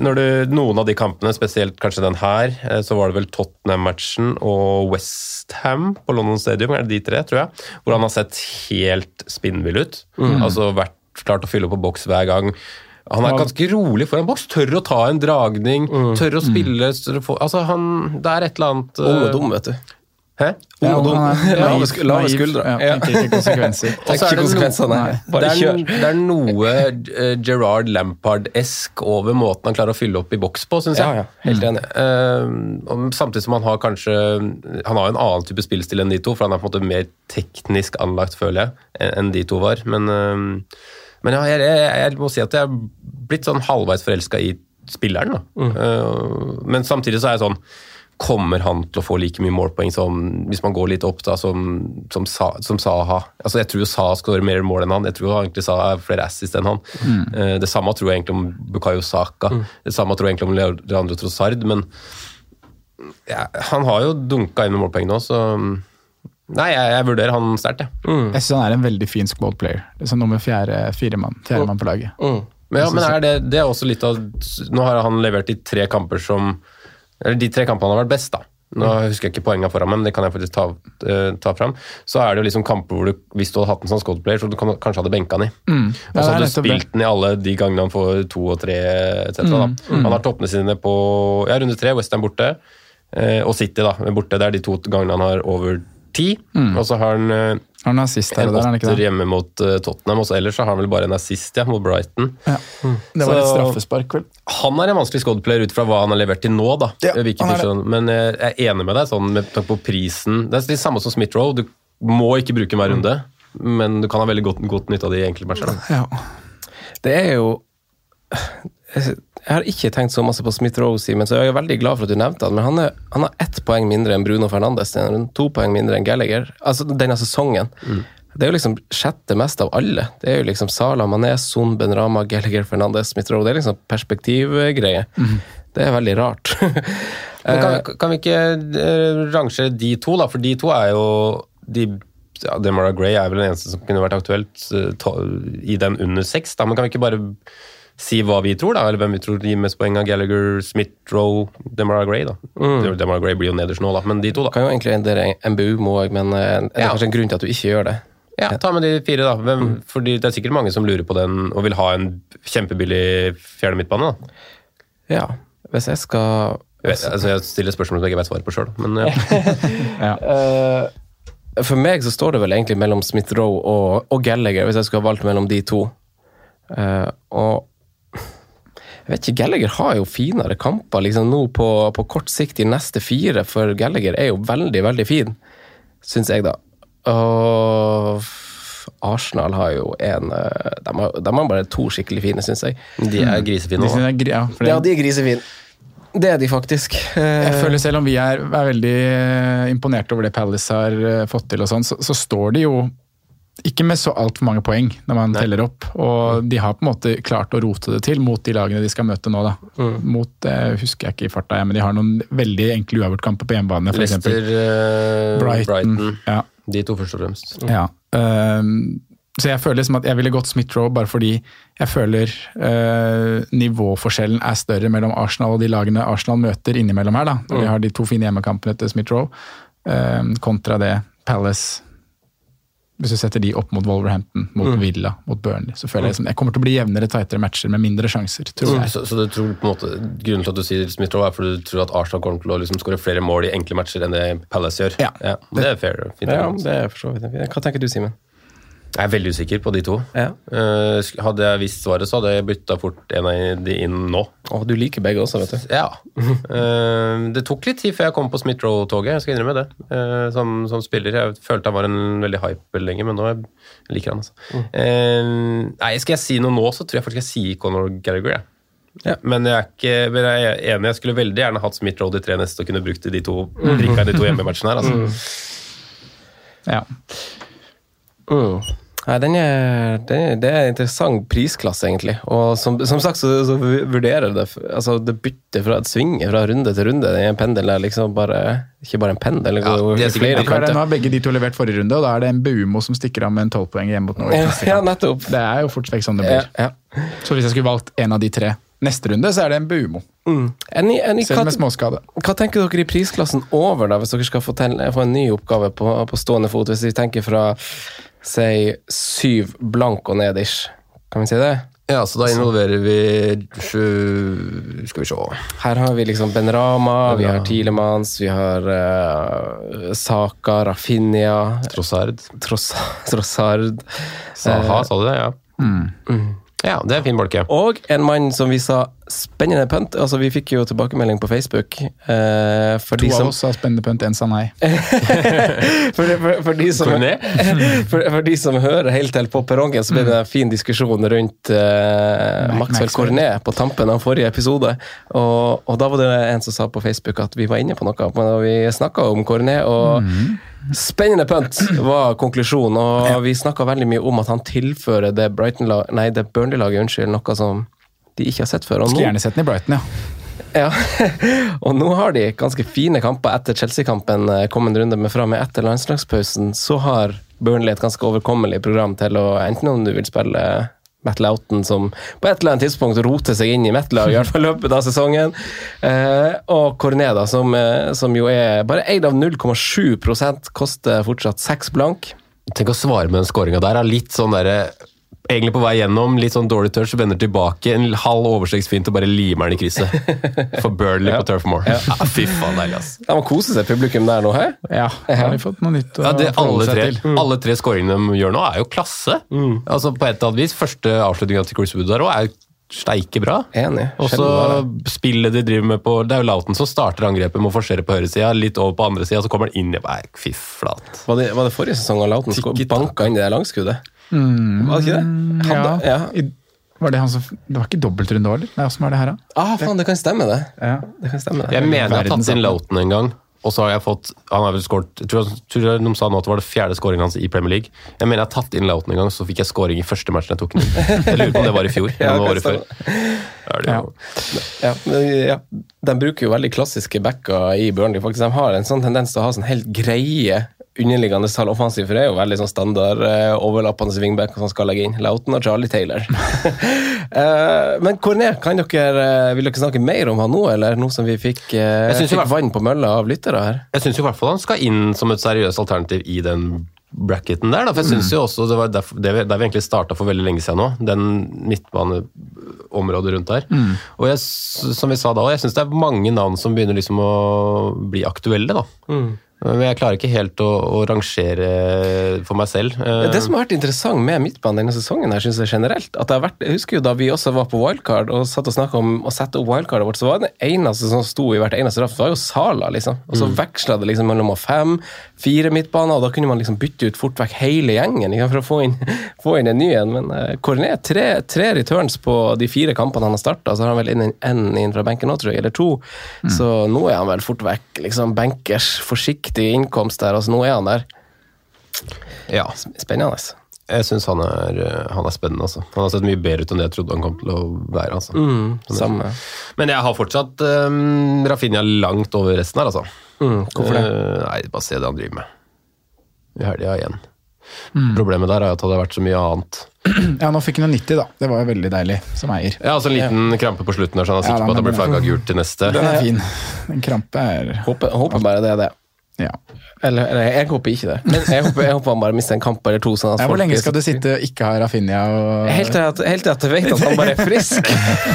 [SPEAKER 5] når du, noen av de kampene, spesielt kanskje den her, eh, så var det vel Tottenham-matchen og Westham på London Stadium, er det de tre, tror jeg, hvor han har sett helt spinnvill ut. Altså vært klart å fylle på boks hver gang. Han er ganske rolig foran boks, tør å ta en dragning, tør å spille mm. Altså, han Det er et eller annet eh,
[SPEAKER 3] dum, vet du.
[SPEAKER 5] Hæ?
[SPEAKER 4] Ja,
[SPEAKER 3] Ung og dum.
[SPEAKER 4] han er *laughs*
[SPEAKER 3] Lave sk- lave skuldre.
[SPEAKER 4] Ja, tenker ikke konsekvenser. *laughs*
[SPEAKER 5] Og
[SPEAKER 3] Tenk
[SPEAKER 5] er
[SPEAKER 3] ikke
[SPEAKER 5] det
[SPEAKER 3] konsekvensene.
[SPEAKER 4] Nei.
[SPEAKER 3] Bare kjør.
[SPEAKER 5] det er noe eh, Gerard Lampard-esk over måten han klarer å fylle opp i boks på, syns jeg.
[SPEAKER 3] Ja, ja, helt enig.
[SPEAKER 5] Eh, samtidig som han har kanskje Han har en annen type spillstil enn de to, for han er på en måte mer teknisk anlagt, føler jeg, enn de to var. Men, eh, men ja, jeg, jeg, jeg må si at jeg er blitt sånn halvveis forelska i spilleren. Da.
[SPEAKER 3] Mm.
[SPEAKER 5] Eh, men samtidig så er jeg sånn Kommer han til å få like mye målpoeng som hvis man går litt opp da, som, som, som Saha? Altså, jeg tror jo Saha skårer mer mål enn han. Jeg tror egentlig Saha er flere assist enn han. Eh, det samme tror jeg egentlig om Bukayo Saka. Det samme tror jeg egentlig om Leandro Trossard. Men ja, han har jo dunka inn med målpoeng nå, så Nei, jeg, jeg vurderer han sterkt, jeg.
[SPEAKER 4] Jeg syns han er en veldig fin squad player. Det er sånn nummer fjerde mann fjerdemann på laget.
[SPEAKER 5] Men, ja, men er det, det er også litt av Nå har han levert i tre kamper som Eller de tre kampene han har vært best, da. Nå husker jeg ikke poengene foran meg, men det kan jeg faktisk ta, eh, ta fram. Så er det jo liksom kamper hvor du, hvis du hadde hatt en sånn squad-player, så du kan, kanskje hadde benka han i. Og
[SPEAKER 4] Ja,
[SPEAKER 5] så hadde du spilt den i alle de gangene han får to og tre, etc. da. Han har toppene sine på ja, runde tre, Western borte, eh, og City da, borte. Det er de to gangene han har over ti. Og så har han eh, en
[SPEAKER 4] er
[SPEAKER 5] åtter hjemme mot eh, Tottenham, og så ellers så har han vel bare en assist ja, mot Brighton.
[SPEAKER 4] Ja. Det var et straffespark, vel.
[SPEAKER 5] Han er en vanskelig squad-player ut fra hva han har levert til nå, da.
[SPEAKER 4] Ja, er
[SPEAKER 5] Men eh, jeg er enig med deg sånn med tanke på prisen. Det er det samme som Smith-Roe. Du må ikke bruke hver runde, men du kan ha veldig godt, godt nytte av de enkeltmatcher. da.
[SPEAKER 4] Ja.
[SPEAKER 3] Det er jo Jeg har ikke tenkt så masse på Smith-Rose, men så er jeg veldig glad for at du nevnte han. Men han, er, han har ett poeng mindre enn Bruno Fernandes. To poeng mindre enn Gallagher. Altså denne sesongen. Det er jo liksom sjette mest av alle. Det er jo liksom Sala, Mané, Son, Benrama, Gallagher, Fernandes, Smith Rowe. Det er liksom perspektivgreie. Det er veldig rart. *laughs*
[SPEAKER 5] Kan, kan vi ikke eh, rangere de to, da? For de to er jo de ja, Demara Gray er vel den eneste som kunne vært aktuelt eh, i den under seks. da, Men kan vi ikke bare si hva vi tror, da? Eller hvem vi tror gir mest poeng av Gallagher, Smith, Roe, Demara Gray? da. Demara Gray blir jo nederst nå, da, men de to, da.
[SPEAKER 3] Kan jo egentlig endere MBU òg, men er det
[SPEAKER 5] Ja.
[SPEAKER 3] kanskje en grunn til at du ikke gjør det.
[SPEAKER 5] Ja, Ta med de fire, da. Hvem, fordi Det er sikkert mange som lurer på den og vil ha en kjempebillig fjerde midtbane. da.
[SPEAKER 3] Ja, hvis jeg skal
[SPEAKER 5] Jeg, altså, jeg stiller spørsmål som jeg ikke vet svaret på sjøl, men ja. *laughs*
[SPEAKER 3] ja. For meg så står det vel egentlig mellom Smith Rowe og, og Gallagher, hvis jeg skulle ha valgt mellom de to. Uh, og jeg vet ikke, Gallagher har jo finere kamper liksom nå på, på kort sikt de neste fire, for Gallagher er jo veldig, veldig fin, syns jeg, da. Og Arsenal har jo en eh, De har, de har bare to skikkelig fine, syns jeg.
[SPEAKER 5] de er grisefine.
[SPEAKER 4] òg. gri- ja, det,
[SPEAKER 3] Ja, de er grisefine. Det er de faktisk. Eh,
[SPEAKER 4] Jeg føler selv om vi er, er veldig eh, imponert over det Palace har fått til, og sånn, så, så står de jo ikke med så altfor mange poeng når man teller opp. Og de har på en måte klart å rote det til mot de lagene de skal møte nå. da. Mot, eh, husker jeg ikke i farta, men de har noen veldig enkle uavgjortkamper på hjemmebane. For
[SPEAKER 5] Leicester,
[SPEAKER 4] eksempel.
[SPEAKER 5] eh,
[SPEAKER 4] Brighton.
[SPEAKER 5] Brighton.
[SPEAKER 4] Ja,
[SPEAKER 5] De to først og fremst.
[SPEAKER 4] ja. Um, så jeg føler liksom at jeg ville gått Smith-Roe bare fordi jeg føler eh, nivåforskjellen er større mellom Arsenal og de lagene Arsenal møter innimellom her. da, Når vi har de to fine hjemmekampene til Smith-Roe, ehm, kontra det Palace Hvis du setter de opp mot Wolverhampton, mot Villa, mot Burnley, så føler jeg liksom, jeg kommer til å bli jevnere, tightere matcher med mindre sjanser, tror jeg.
[SPEAKER 5] Så, så du tror på en måte, Grunnen til at du sier Smith Rowe, er fordi du tror at Arsenal kommer til å liksom skåre flere mål i enkle matcher enn det Palace gjør?
[SPEAKER 4] Ja.
[SPEAKER 5] det er fair. Fint,
[SPEAKER 3] ja, det er for så vidt fint. Hva tenker du, Simen?
[SPEAKER 5] Jeg er veldig usikker på de to.
[SPEAKER 3] Ja.
[SPEAKER 5] Uh, hadde jeg visst svaret, så hadde jeg bytta fort en av de inn nå.
[SPEAKER 3] Oh, du liker begge også, vet du.
[SPEAKER 5] Ja. Uh, det tok litt tid før jeg kom på Smith Row-toget, jeg skal innrømme det. Uh, som, som spiller. Jeg følte han var en veldig hype lenge, men nå jeg liker jeg han. Altså. Eh, nei, skal jeg si noe nå, så tror jeg faktisk jeg sier Conor Gallagher. jeg.
[SPEAKER 3] Ja.
[SPEAKER 5] Men jeg er ikke men jeg er enig, jeg skulle veldig gjerne hatt Smith Row de tre neste og kunne brukt de to mm. de to hjemmematchene her. Altså.
[SPEAKER 4] Ja.
[SPEAKER 3] Mm. Nei, den er, den er, det er en interessant prisklasse, egentlig. Og som, som sagt så, så vurderer det altså det bytter fra et svinger fra runde til runde. Den pendelen er liksom bare Ikke bare en pendel.
[SPEAKER 5] Ja, det er
[SPEAKER 3] flere
[SPEAKER 4] er det?
[SPEAKER 3] kanter.
[SPEAKER 4] Nå har begge de to levert forrige runde, og da er det en Bumo som stikker av med en tolvpoeng hjemme mot Norge.
[SPEAKER 3] Ja, ja, nettopp.
[SPEAKER 4] Det er jo fort vekk sånn det blir.
[SPEAKER 3] ja.
[SPEAKER 4] Så hvis jeg skulle valgt en av de tre neste runde, så er det en Bumo.
[SPEAKER 3] Mm.
[SPEAKER 4] Selv med småskade.
[SPEAKER 3] hva tenker dere i prisklassen over, da, hvis dere skal få, til, få en ny oppgave på, på stående fot? Hvis vi tenker fra si syv blank og ned ish. Kan vi si det?
[SPEAKER 5] Ja, så da involverer vi sju Skal vi se
[SPEAKER 3] Her har vi liksom Ben Rama, vi har Tilemans, vi har uh, Saka, Rafinha,
[SPEAKER 5] Trossard.
[SPEAKER 3] Tross, *laughs* Trossard
[SPEAKER 5] Saha, sa du det? Ja. Ja, det er en fin bolke.
[SPEAKER 3] Og en mann som vi sa spennende pønt. Altså, vi fikk jo tilbakemelding på Facebook. eh, for,
[SPEAKER 4] To
[SPEAKER 3] de som,
[SPEAKER 4] av oss sa spennende pønt, en sa nei. *laughs*
[SPEAKER 3] for, for, for, de som, *laughs* for, for de som hører helt til på perrongen, så ble det en fin diskusjon rundt
[SPEAKER 4] eh,
[SPEAKER 3] Maxwell. Cornet på tampen av forrige episode. Og, og da var det en som sa på Facebook at vi var inne på noe. Men vi snakka om Cornet, og Spennende pønt var konklusjonen, og vi snakka veldig mye om at han tilfører det, nei, det Burnley-laget noe som de ikke har sett før.
[SPEAKER 4] Skulle gjerne sett den i Brighton, ja.
[SPEAKER 3] ja. *laughs* og nå har de ganske fine kamper etter Chelsea-kampen eh, kommende runde, men fra og med etter landslagspausen så har Burnley et ganske overkommelig program til å enten om du vil spille Matt Outen som på et eller annet tidspunkt roter seg inn i Metal-laget, i hvert fall løpet av sesongen. Eh, og Corneda, som, eh, som jo er bare eid av 0,7 koster fortsatt seks blank.
[SPEAKER 5] Tenk å svare med den skåringa der. er Litt sånn derre Egentlig på vei gjennom, litt sånn dårlig touch, vender tilbake, en halv overstegsfint og bare limer den i krysset. *laughs* For Burnley på Turf Ja. Ja. fy faen, deilig, ass.
[SPEAKER 3] Ja, må kose seg, publikum der nå, hæ?
[SPEAKER 4] Ja, har vi fått noe nytt å
[SPEAKER 5] Ja, det, alle,
[SPEAKER 4] forholde seg
[SPEAKER 5] tre,
[SPEAKER 4] til.
[SPEAKER 5] alle tre skåringene de gjør nå, er jo klasse. Altså På et eller annet vis. Første avslutninga til Chris Wood der òg er jo steike bra.
[SPEAKER 3] Enig.
[SPEAKER 5] Og så spillet de driver med på Det er jo Lauten som starter angrepet med å forsere på høyresida, litt over på andre sida, så kommer han inn i Nei, fy flate.
[SPEAKER 3] Var det, var det forrige sesong Lauten banka inn i det langskuddet? Var det ikke det? Han,
[SPEAKER 4] Mm, Ja.
[SPEAKER 3] ja.
[SPEAKER 4] I- Var det han som Det var ikke dobbeltrunde òg, eller? Nei, åssen var det her, da?
[SPEAKER 3] Ah, faen, det kan stemme, det.
[SPEAKER 4] Ja.
[SPEAKER 3] Det kan stemme, det.
[SPEAKER 5] Jeg mener jeg har tatt inn Loughton en gang. og så har jeg fått Han har vel skåret jeg tror, jeg tror de sa nå at det var det fjerde skåringen hans i Premier League. Jeg mener jeg har tatt inn Loughton en gang, så fikk jeg skåring i første matchen jeg tok den inn. Jeg lurer på om det var i fjor. *laughs*
[SPEAKER 3] Ja,
[SPEAKER 5] det var
[SPEAKER 3] det
[SPEAKER 5] året før.
[SPEAKER 3] Ja. Ja, ja. De bruker jo veldig klassiske backer i Burnley. Faktisk. De har en sånn tendens til å ha sånn helt greie underliggende tall offensivt, for det er jo veldig sånn standard eh, overlappende wingback som skal legge inn. Lauten og Charlie Taylor. *laughs* Eh, men Cornet, kan dere, eh, vil dere snakke mer om han nå, eller nå som vi fikk, eh, fikk
[SPEAKER 5] hvert fall-
[SPEAKER 3] vann på mølla av lyttere her?
[SPEAKER 5] Jeg syns i hvert fall han skal inn som et seriøst alternativ i den bracketen der. Da. For jeg synes jo også Det var der, det, der vi egentlig starta for veldig lenge siden nå, den midtbaneområdet rundt der. Og jeg, som vi sa da jeg syns det er mange navn som begynner liksom å bli aktuelle. da. Men jeg klarer ikke helt å, å rangere for meg selv. Eh,
[SPEAKER 3] Det som har vært interessant med midtbanen denne sesongen, her, synes jeg generelt, at det har vært, jeg husker jo da vi også var på wildcard og satt og snakka om å sette opp wildcardet vårt, så var det eneste som sto i hvert eneste draft, var jo Sala. liksom. Og så veksla det liksom mellom fem, fire midtbaner, og da kunne man liksom bytte ut fort vekk hele gjengen sant, for å få inn, *laughs* få inn en ny en. Men uh, Cornet, tre, tre returns på de fire kampene han har starta, så har han vel inn en en inn fra benken nå, tror jeg, eller to. Så nå er han vel fort vekk liksom benkers, forsiktig innkomst der, altså nå er han der.
[SPEAKER 5] ja,
[SPEAKER 3] Spennende.
[SPEAKER 5] jeg syns han, han er spennende. Altså. Han har sett mye bedre ut enn det jeg trodde han kom til å være. Altså.
[SPEAKER 3] Mm, samme.
[SPEAKER 5] Men jeg har fortsatt um, Rafinha langt over resten her, altså.
[SPEAKER 3] Mm, hvorfor det?
[SPEAKER 5] Uh, nei, bare se det han driver med. I helga igjen. Problemet der er at det hadde vært så mye annet. *clears throat*
[SPEAKER 4] Ja, nå fikk han en 90, da. Det var jo veldig deilig som eier.
[SPEAKER 5] Ja, altså En liten krampe på slutten, der, så han er sikker
[SPEAKER 4] ja,
[SPEAKER 5] på at det blir flagga gult til neste.
[SPEAKER 4] Den er fin. *laughs* En krampe er
[SPEAKER 3] Håper, håper bare det er det.
[SPEAKER 4] Ja.
[SPEAKER 3] Eller, eller jeg håper ikke det. Men jeg håper, jeg håper han bare mister en kamp eller to. Sånn at
[SPEAKER 4] ja hvor lenge skal du sitte og ikke ha Rafinha og
[SPEAKER 3] Helt til at, helt til at jeg vet at han bare er frisk.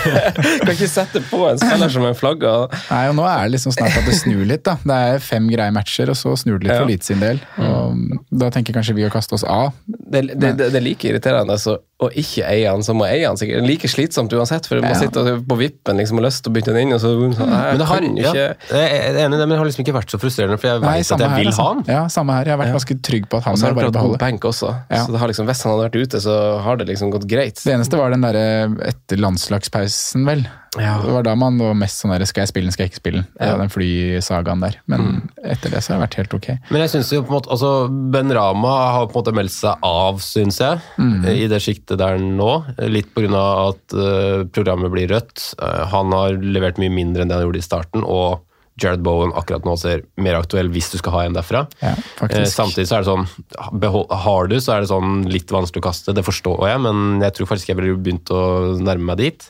[SPEAKER 3] *laughs* kan ikke sette på en spiller som er flagga.
[SPEAKER 4] Nei, og nå er det liksom snart at det snur litt, da. Det er fem greie matcher, og så snur det litt
[SPEAKER 3] Ja.
[SPEAKER 4] for Leeds sin del. Og da tenker kanskje vi å kaste oss av.
[SPEAKER 3] Det, det, det, det er like irriterende så, å ikke eie han som å eie han. sikkert. Like slitsomt uansett, for man
[SPEAKER 4] Ja.
[SPEAKER 3] sitte på vippen liksom, og lyst til å bytte den inn, og så nei,
[SPEAKER 5] Men det har, ja,
[SPEAKER 3] ikke
[SPEAKER 5] jeg er enig i det, men det har liksom ikke vært så frustrerende, for jeg
[SPEAKER 4] Nei,
[SPEAKER 5] vet at jeg vil han.
[SPEAKER 4] Ja, samme her. Jeg har vært ganske trygg på at han
[SPEAKER 3] har
[SPEAKER 4] bare beholde.
[SPEAKER 3] Bank også.
[SPEAKER 4] Ja.
[SPEAKER 3] Så det har liksom, Hvis han hadde vært ute, så har det liksom gått greit.
[SPEAKER 4] Det eneste var den derre etter landslagspausen, vel.
[SPEAKER 3] Ja.
[SPEAKER 4] Det var da man var mest sånn der skal jeg spille den, skal jeg ikke spille den. Ja. Den flysagaen der. Men
[SPEAKER 3] Mm.
[SPEAKER 4] etter det så har det vært helt ok.
[SPEAKER 5] Men jeg synes jo på en måte, altså Ben Rama har på en måte meldt seg av, syns jeg, i det sjiktet der nå. Litt pga. at uh, programmet blir rødt. Uh, han har levert mye mindre enn det han gjorde i starten. og Jared Bowen akkurat nå ser mer aktuell hvis du skal ha en derfra.
[SPEAKER 4] Ja,
[SPEAKER 5] Eh, samtidig så er det sånn Har du, så er det sånn litt vanskelig å kaste. Det forstår jeg, men jeg tror faktisk jeg ville begynt å nærme meg dit.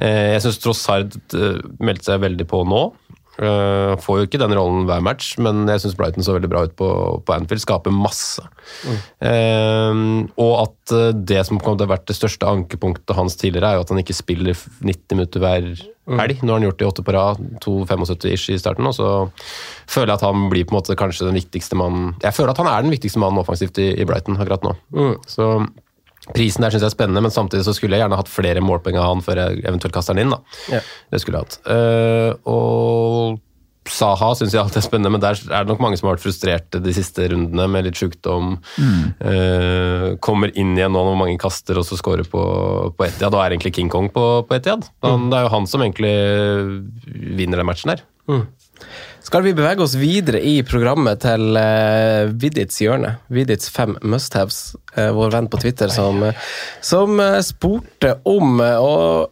[SPEAKER 5] Eh, jeg syns Trossard eh, meldte seg veldig på nå. Eh, får jo ikke den rollen hver match, men jeg syns Brighton så veldig bra ut på, på Anfield. Skaper masse. Eh, og at eh, det som har ha vært det største ankepunktet hans tidligere, er jo at han ikke spiller 90 minutter hver helg. Nå har han gjort det i åtte på rad, 2,75-ish i starten. Og så føler jeg at han blir på en måte kanskje den viktigste mannen Jeg føler at han er den viktigste mannen offensivt i, i Brighton akkurat nå. Så Prisen der syns jeg er spennende, men samtidig så skulle jeg gjerne hatt flere målpoeng av han før jeg eventuelt kaster den inn. da.
[SPEAKER 3] Ja.
[SPEAKER 5] Det skulle jeg hatt. Uh, og Saha syns jeg alltid er spennende, men der er det nok mange som har vært frustrerte de siste rundene med litt sjukdom. Eh, kommer inn igjen nå når mange kaster og så scorer på, på Etiad. Og er egentlig King Kong på, på Etiad. Han, Det er jo han som egentlig vinner den matchen her.
[SPEAKER 3] Skal vi bevege oss videre i programmet til uh, Vidits hjørne? Vidits fem must-haves. eh, vår venn på Twitter som, uh, som eh, spurte om eh, og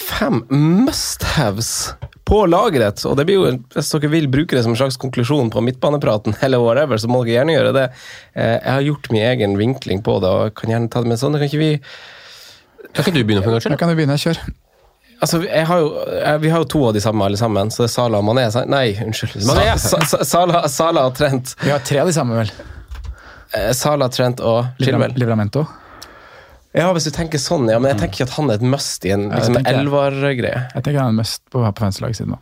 [SPEAKER 3] fem must-haves på lageret. Og det blir jo, Hvis dere vil bruke det som en slags konklusjon på midtbanepraten, eller whatever, så må dere gjerne gjøre det. Eh, jeg har gjort min egen vinkling på det, og kan gjerne ta det med sånn. Kan ikke vi
[SPEAKER 5] Kan ikke du begynne for en gangs
[SPEAKER 4] Da kan du begynne. Kjør.
[SPEAKER 3] Altså, jeg har jo, jeg, Vi har jo to av de samme alle sammen. Så det er Sala og Mané. Nei, unnskyld.
[SPEAKER 5] Mané.
[SPEAKER 3] Sa, sa, Sala, Sala og Trent.
[SPEAKER 4] Vi har tre av de samme, vel.
[SPEAKER 3] Sala, Trent og Chilwell.
[SPEAKER 4] Livramento.
[SPEAKER 3] Ja, hvis du tenker sånn, ja, men jeg tenker ikke at han er et must i en liksom, elvar-greie.
[SPEAKER 4] Jeg tenker han er mest på, på venstrelaget sitt nå.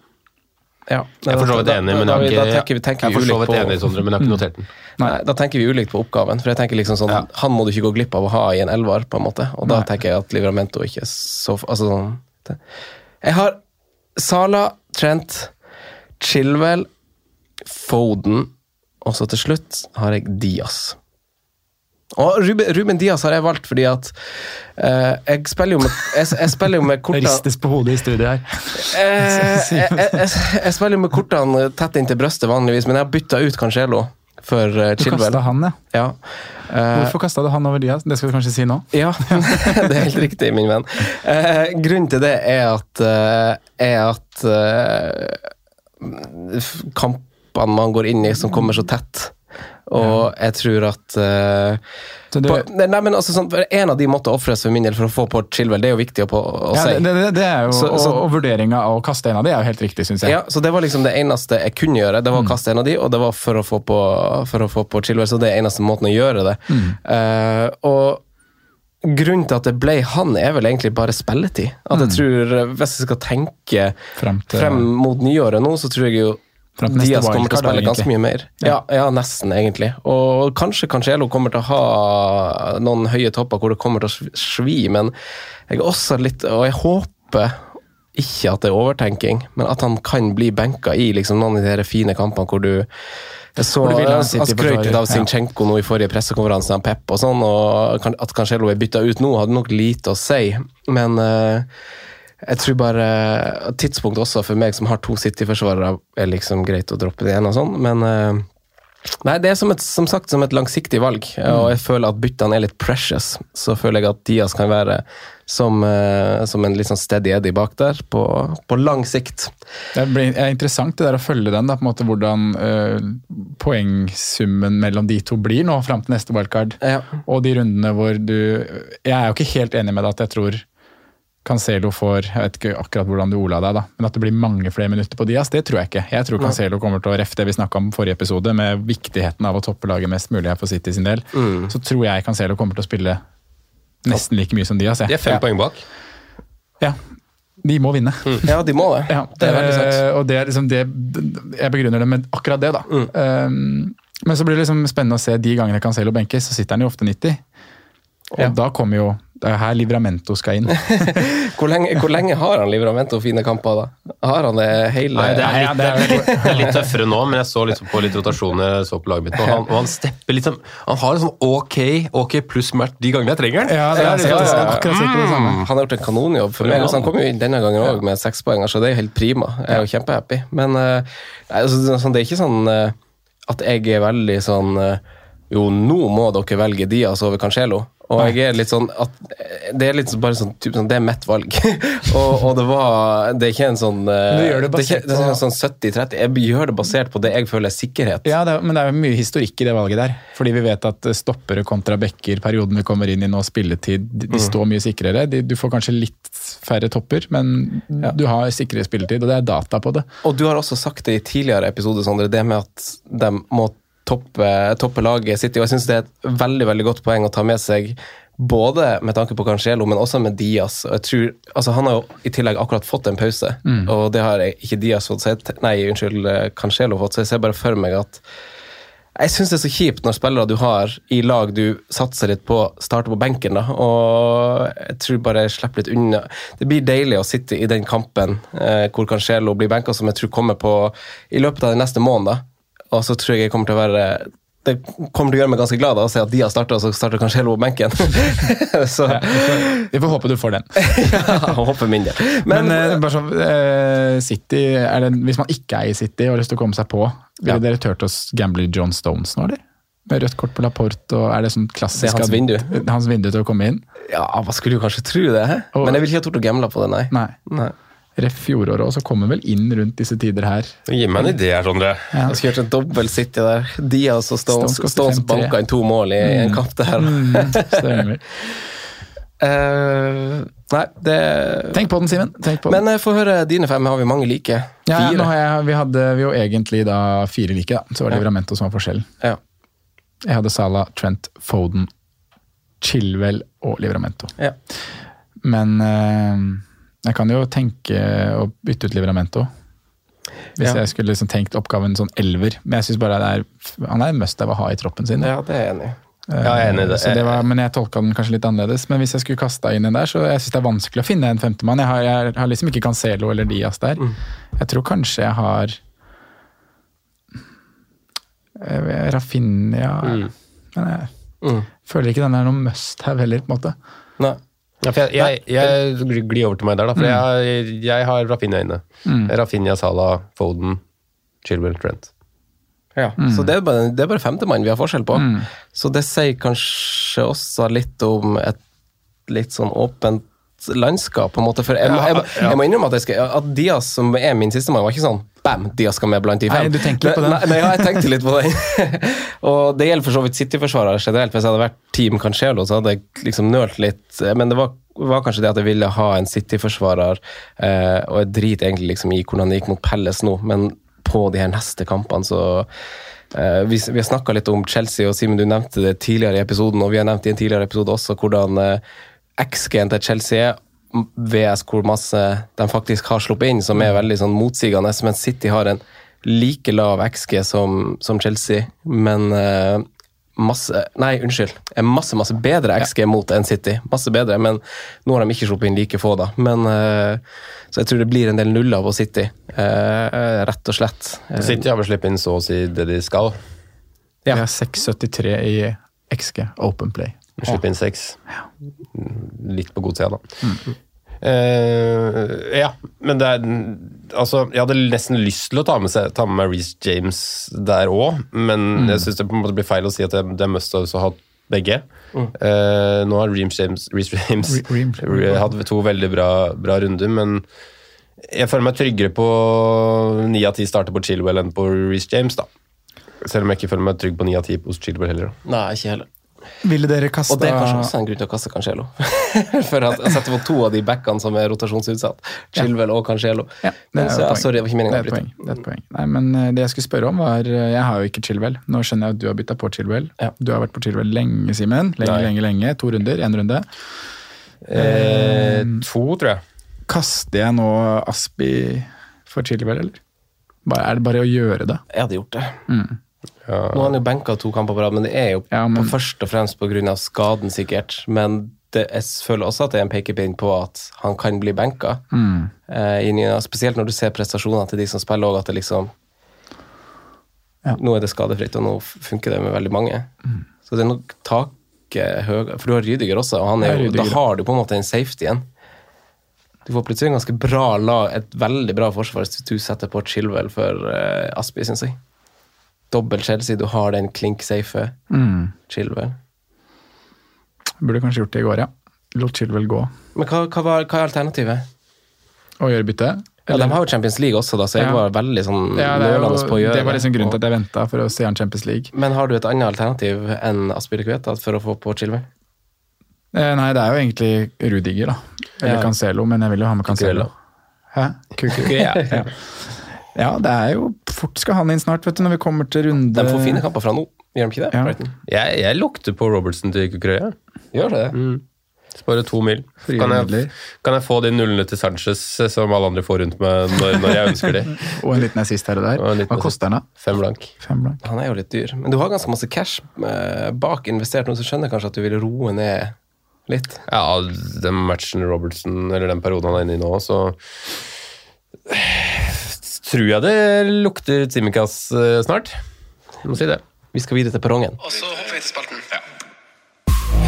[SPEAKER 3] Ja.
[SPEAKER 5] Jeg er for så vidt enig, men jeg har ikke, ikke notert den.
[SPEAKER 3] Nei, Da tenker vi ulikt på oppgaven. For jeg tenker liksom sånn, Han må du ikke gå glipp av å ha i en elvar, på en måte. Og da
[SPEAKER 4] Nei.
[SPEAKER 3] tenker jeg at Livramento ikke er så altså, sånn. Jeg har Sala, Trent, Chilwell, Foden, og så til slutt har jeg Diaz. Og Ruben, Ruben Diaz har jeg valgt fordi at uh, jeg spiller jo med, jeg, jeg spiller jo med *laughs* kortene
[SPEAKER 4] Ristes på hodet i studiet her.
[SPEAKER 3] Eh, jeg, jeg, jeg, jeg spiller jo med kortene tett inntil brøstet vanligvis, men jeg har bytta ut Cancelo for uh,
[SPEAKER 4] Du kasta han, ja.
[SPEAKER 3] Ja. Eh,
[SPEAKER 4] Hvorfor kasta du han over Diaz? Det skal du kanskje si nå?
[SPEAKER 3] Ja, *laughs* det er helt riktig, min venn. Eh, grunnen til det er at, er at kampene man går inn i som kommer så tett. Og jeg tror at
[SPEAKER 4] uh, du-
[SPEAKER 3] på, nei, men altså, sånn, En av de måtte ofres for min del for å få på Chilwell. Det er jo viktig å, på, å
[SPEAKER 4] Ja,
[SPEAKER 3] si.
[SPEAKER 4] det, det, det er jo,
[SPEAKER 3] Så- så-
[SPEAKER 4] og, og vurderinga av å kaste en av de er jo helt riktig, syns jeg.
[SPEAKER 3] Ja, så Det var liksom det eneste jeg kunne gjøre. Det var å kaste en av de, og det var for å få på, for å få på Chilwell. Så det er eneste måten å gjøre det. Eh, og grunnen til at det ble han, er vel egentlig bare spilletid. At jeg tror, eh, Hvis jeg skal tenke
[SPEAKER 4] Frem til-
[SPEAKER 3] frem mot nyåret nå, så tror jeg jo
[SPEAKER 4] Til
[SPEAKER 3] Diaz kommer til å spille ganske mye mer. Ja, ja, nesten, egentlig. Og kanskje Cancelo kommer til å ha noen høye topper hvor det kommer til å svi, men jeg er også litt Og jeg håper ikke at det er overtenking, men at han kan bli benka i liksom noen av de fine kampene hvor du så Han skrøt litt av. Zinchenko nå i forrige pressekonferanse, han Pep og sånn, og at Cancelo er bytta ut nå, hadde nok lite å si, men eh, jeg tror bare at Tidspunkt også for meg som har to City-forsvarere, er liksom greit å droppe det ene og sånn, men eh, Nei, det er som, et, som sagt som et langsiktig valg, og jeg føler at byttene er litt precious. Så føler jeg at Diaz kan være som, eh, som en litt sånn steady Eddie bak der, på, på lang sikt.
[SPEAKER 4] Det er interessant det der å følge den, da, på en måte hvordan øh, poengsummen mellom de to blir nå fram til neste wildcard.
[SPEAKER 3] Ja.
[SPEAKER 4] Og de rundene hvor du Jeg er jo ikke helt enig med deg at jeg tror Cancelo får Jeg vet ikke akkurat hvordan du ola deg, da, men at det blir mange flere minutter på Diaz, det tror jeg ikke. Jeg tror Cancelo kommer til å ref det vi snakka om i forrige episode, med viktigheten av å toppe laget mest mulig her for City sin del. Så tror jeg Cancelo kommer til å spille nesten like mye som Diaz. jeg.
[SPEAKER 5] De er fem poeng bak.
[SPEAKER 4] Ja. De må vinne.
[SPEAKER 3] Ja, de må det.
[SPEAKER 4] Ja,
[SPEAKER 3] det er veldig sant.
[SPEAKER 4] eh, Og det er liksom det Jeg begrunner det med akkurat det, da. Um, men så blir det liksom spennende å se de gangene Cancelo benkes, så sitter han jo ofte 90. Og
[SPEAKER 3] Ja.
[SPEAKER 4] da kommer jo Det er her Livramento skal inn. *laughs*
[SPEAKER 3] Hvor lenge, hvor lenge har han Livramento fine kamper, da? Har han det hele
[SPEAKER 5] Nei, det er, litt,
[SPEAKER 4] det er-
[SPEAKER 5] litt, *laughs* det er litt tøffere nå, men jeg så litt på litt rotasjoner så på laget mitt Og Han, og han stepper litt sånn Han har en sånn ok, ok pluss match de gangene jeg trenger den.
[SPEAKER 4] Ja, det er,
[SPEAKER 3] Ja, ja,
[SPEAKER 4] akkurat sett det samme.
[SPEAKER 3] Han har gjort en kanonjobb for meg. Altså, han kom jo inn denne gangen òg med sekspoenger, så det er helt prima. Jeg er jo kjempehappy. Men eh, altså, sånn, det er ikke sånn eh, at jeg er veldig sånn eh, Jo, nå må dere velge Diaz over Cancelo. Og jeg er litt sånn at eh, Det er litt bare sånn, typ, sånn Det er mitt valg. *laughs* og, og det var Det er ikke en sånn eh,
[SPEAKER 4] du gjør det
[SPEAKER 3] det er ikke, det er sånn 70-30. Jeg gjør det basert på det jeg føler er sikkerhet.
[SPEAKER 4] Ja, det er, men det er jo mye historikk i det valget der. Fordi vi vet at stoppere kontra backer, perioden vi kommer inn i nå, spilletid, de, de står mye sikrere. De, du får kanskje litt færre topper, men du har sikrere spilletid, og det er data på det.
[SPEAKER 3] Og du har også sagt det i tidligere episoder, Sondre, det med at de må toppe, toppe laget City. Og jeg syns det er et veldig veldig godt poeng å ta med seg, både med tanke på Cancelo, men også med Diaz. Og jeg tror, altså Han har jo i tillegg akkurat fått en pause, og det har ikke Diaz fått. Så nei, unnskyld, eh, Cancelo fått. Så jeg ser bare for meg at jeg syns det er så kjipt når spillere du har i lag du satser litt på, starter på benken. da, og Jeg tror bare jeg slipper litt unna. Det blir deilig å sitte i den kampen eh, hvor Cancelo blir benka, som jeg tror kommer på i løpet av den neste måneden. Og så tror jeg jeg kommer til å være det kommer til å gjøre meg ganske glad da, å se at de har starta, og så starter kanskje hele benken. *laughs* så
[SPEAKER 4] Vi får håpe du får den. *laughs*
[SPEAKER 3] ja, håper min del.
[SPEAKER 4] Men, eh, bare sånn, eh, City, det, hvis man ikke er i City og har lyst til å komme seg på, ville
[SPEAKER 3] Ja.
[SPEAKER 4] dere turt å gamble John Stones nå, eller? Med rødt kort på Laporte, og er det sånn klassisk
[SPEAKER 3] Det er hans vindu.
[SPEAKER 4] Hans vindu til å komme inn?
[SPEAKER 3] ja, hva skulle jo kanskje tro det?
[SPEAKER 4] Og-
[SPEAKER 3] Men jeg vil ikke ha tort å gamble på det, nei.
[SPEAKER 4] Nei.
[SPEAKER 3] nei.
[SPEAKER 4] Ref fjoråret, og så kommer vel inn rundt disse tider her.
[SPEAKER 5] Gi meg en idé her, Sondre.
[SPEAKER 4] Ja.
[SPEAKER 3] Jeg skulle gjort en dobbel City der. Diaz og Stones,
[SPEAKER 4] Stones
[SPEAKER 3] Stones, banka inn to mål i en kamp der.
[SPEAKER 4] Mm, stemmer. *laughs*
[SPEAKER 3] Eh, nei, det
[SPEAKER 4] Tenk på den, Simen.
[SPEAKER 3] Men uh, få høre dine fem. Har vi mange like?
[SPEAKER 4] Ja,
[SPEAKER 3] Fire?
[SPEAKER 4] nå har jeg, vi hadde vi jo egentlig da fire like, da. så var det
[SPEAKER 3] Ja.
[SPEAKER 4] Livramento som var forskjellen.
[SPEAKER 3] Ja.
[SPEAKER 4] Jeg hadde Salah, Trent, Foden, Chilwell og Livramento.
[SPEAKER 3] Ja.
[SPEAKER 4] Men eh, jeg kan jo tenke å bytte ut Livramento. Hvis
[SPEAKER 3] Ja.
[SPEAKER 4] jeg skulle liksom tenkt oppgaven sånn elver. Men jeg synes bare det er, han er en must av å ha i troppen sin.
[SPEAKER 3] ja, det er jeg enig i.
[SPEAKER 5] Ja, jeg er enig i det.
[SPEAKER 4] Det var, men jeg tolka den kanskje litt annerledes. Men hvis jeg skulle kasta inn en der, så jeg syns det er vanskelig å finne en femtemann. Jeg, har- jeg har liksom ikke Cancelo eller Diaz der.
[SPEAKER 3] Mm.
[SPEAKER 4] Jeg tror kanskje jeg har Raffinia, Rafinha
[SPEAKER 5] Mm.
[SPEAKER 4] Men jeg,
[SPEAKER 3] Mm.
[SPEAKER 4] Føler ikke den er noe must have heller, på en måte.
[SPEAKER 3] Nei.
[SPEAKER 5] Ja, for jeg, jeg, jeg glir over til meg der, da. For jeg, jeg har Rafinha inne. Rafinha, Salah, Foden, Chilwell, Trent.
[SPEAKER 3] Ja, Så det er bare, det er bare femtemann vi har forskjell på. Så det sier kanskje også litt om et litt sånn åpent landskap, på en måte. For jeg, må- jeg, jeg må innrømme at, jeg skal, at Diaz, som er min sistemann, var ikke sånn bam, Diaz skal med blant de fem.
[SPEAKER 4] Nei, du tenkte litt på den.
[SPEAKER 3] Nei, nei, ja, jeg tenkte litt på den. *laughs* og det gjelder for så vidt City-forsvarere generelt. Hvis jeg hadde vært Team Cancelo, så hadde jeg liksom nølt litt. Men det var, var kanskje det at jeg ville ha en City-forsvarer, eh, og jeg driter egentlig liksom i hvordan det gikk mot Pelles nå, men på de her neste kampene, så eh, vi, vi har snakka litt om Chelsea, og Simen, du nevnte det tidligere i episoden, og vi har nevnt i en tidligere episode også hvordan eh, XG-en til Chelsea er, VS hvor masse de faktisk har sluppet inn, som er veldig sånn motsigende, Men City har en like lav XG som, som Chelsea, men uh, masse Nei, unnskyld. En masse, masse bedre XG mot enn City. Masse bedre, men nå har de ikke sluppet inn like få, da. Men uh, Så jeg tror det blir en del nuller på City, uh, rett og slett.
[SPEAKER 5] City har vel sluppet inn så å si det de skal.
[SPEAKER 4] de har 6,73 i XG, Open Play.
[SPEAKER 5] Slippe inn seks. Litt på godsida, da. Eh, ja, men det er Altså, jeg hadde nesten lyst til å ta med, seg, ta med meg Reece James der òg, men jeg syns det på en måte blir feil å si at det, det er must også ha begge. Eh, nå har Reece James, Reece James
[SPEAKER 4] Re-
[SPEAKER 5] re- *laughs* hatt to veldig bra, bra runder, men jeg føler meg tryggere på ni av ti starter på Chilwell enn på Reece James, da. Selv om jeg ikke føler meg trygg på ni av ti hos Chilwell heller. Da.
[SPEAKER 3] Nei, ikke heller.
[SPEAKER 4] Ville dere kasta
[SPEAKER 3] Og det er kanskje også en grunn til å kaste Cancelo. *laughs* For at jeg setter på to av de backene som er rotasjonsutsatt. Chilwell og Cancelo.
[SPEAKER 4] Ja, det er
[SPEAKER 3] Så,
[SPEAKER 4] poeng.
[SPEAKER 3] sorry, det var ikke meningen å
[SPEAKER 4] et
[SPEAKER 3] bryte.
[SPEAKER 4] poeng. Det er et poeng. Nei, men eh, det jeg skulle spørre om var eh, Jeg har jo ikke Chilwell. Nå skjønner jeg at du har bytta på Chilwell.
[SPEAKER 3] Ja.
[SPEAKER 4] Du har vært på Chilwell lenge, Simen. Lenge,
[SPEAKER 5] Nei.
[SPEAKER 4] lenge, lenge. To runder, én runde.
[SPEAKER 5] Eh, to, tror jeg.
[SPEAKER 4] Kaster jeg nå Aspi for Chilwell, eller? Bare, er det bare å gjøre det?
[SPEAKER 3] Jeg hadde gjort det.
[SPEAKER 5] Ja.
[SPEAKER 3] Nå har han jo benka to kamper på rad, men det er jo
[SPEAKER 4] Ja, men-
[SPEAKER 3] på først og fremst pga. skaden, sikkert. Men det, jeg føler også at det er en pekepinn på at han kan bli benka. Eh, spesielt når du ser prestasjonene til de som spiller òg, at det liksom
[SPEAKER 4] Ja.
[SPEAKER 3] Nå er det skadefritt, og nå funker det med veldig mange. Så det er nok taket høyere. For du har Rydiger også, og er jo, da har du på en måte en safetyen. Du får plutselig en ganske bra lag, et veldig bra forsvar hvis du setter på Chilwell for eh, Aspi, syns jeg. Dobbel Chelsea, du har den klink safe. Chilwell.
[SPEAKER 4] Burde kanskje gjort det i går, ja. Lot Chilwell gå
[SPEAKER 3] Men hva, hva, var, hva er alternativet?
[SPEAKER 4] Å gjøre bytte.
[SPEAKER 3] Ja, de har jo Champions League også, da, så jeg
[SPEAKER 4] Ja.
[SPEAKER 3] var veldig sånn
[SPEAKER 4] Ja,
[SPEAKER 3] nølende på å gjøre
[SPEAKER 4] det var liksom grunnen til at jeg venta for å se han Champions League.
[SPEAKER 3] Men har du et annet alternativ enn Aspilicueta for å få på Chilwell?
[SPEAKER 4] Eh, nei, det er jo egentlig Rudiger, da. Eller
[SPEAKER 3] Ja.
[SPEAKER 4] Cancelo, men jeg vil jo ha med Cancelo. Hæ? Kukurella. ja. *laughs* ja, det er jo Fort skal han inn snart, vet du, når vi kommer til runde
[SPEAKER 3] De får fine kamper fra nå, gjør de ikke det?
[SPEAKER 4] Ja.
[SPEAKER 5] Jeg, jeg lukter på Robertson til Kukurøya.
[SPEAKER 3] Gjør det Mm.
[SPEAKER 5] Spare to mil. Kan jeg, kan jeg få de nullene til Sanchez eh, som alle andre får rundt meg når, når jeg ønsker de? *laughs*
[SPEAKER 4] Og en liten assist her og der.
[SPEAKER 5] Og
[SPEAKER 4] Hva
[SPEAKER 5] assist.
[SPEAKER 4] koster den, da?
[SPEAKER 5] Fem blank.
[SPEAKER 4] Fem blank.
[SPEAKER 3] Han er jo litt dyr. Men du har ganske masse cash eh, bak investert noen som skjønner kanskje at du vil roe ned litt.
[SPEAKER 5] Ja, den matchen Robertson, eller den perioden han er inne i nå, så tror jeg det lukter Tsimikas eh, snart. Jeg må si det.
[SPEAKER 3] Vi skal videre til perrongen.
[SPEAKER 6] Og så hopper vi til spalten.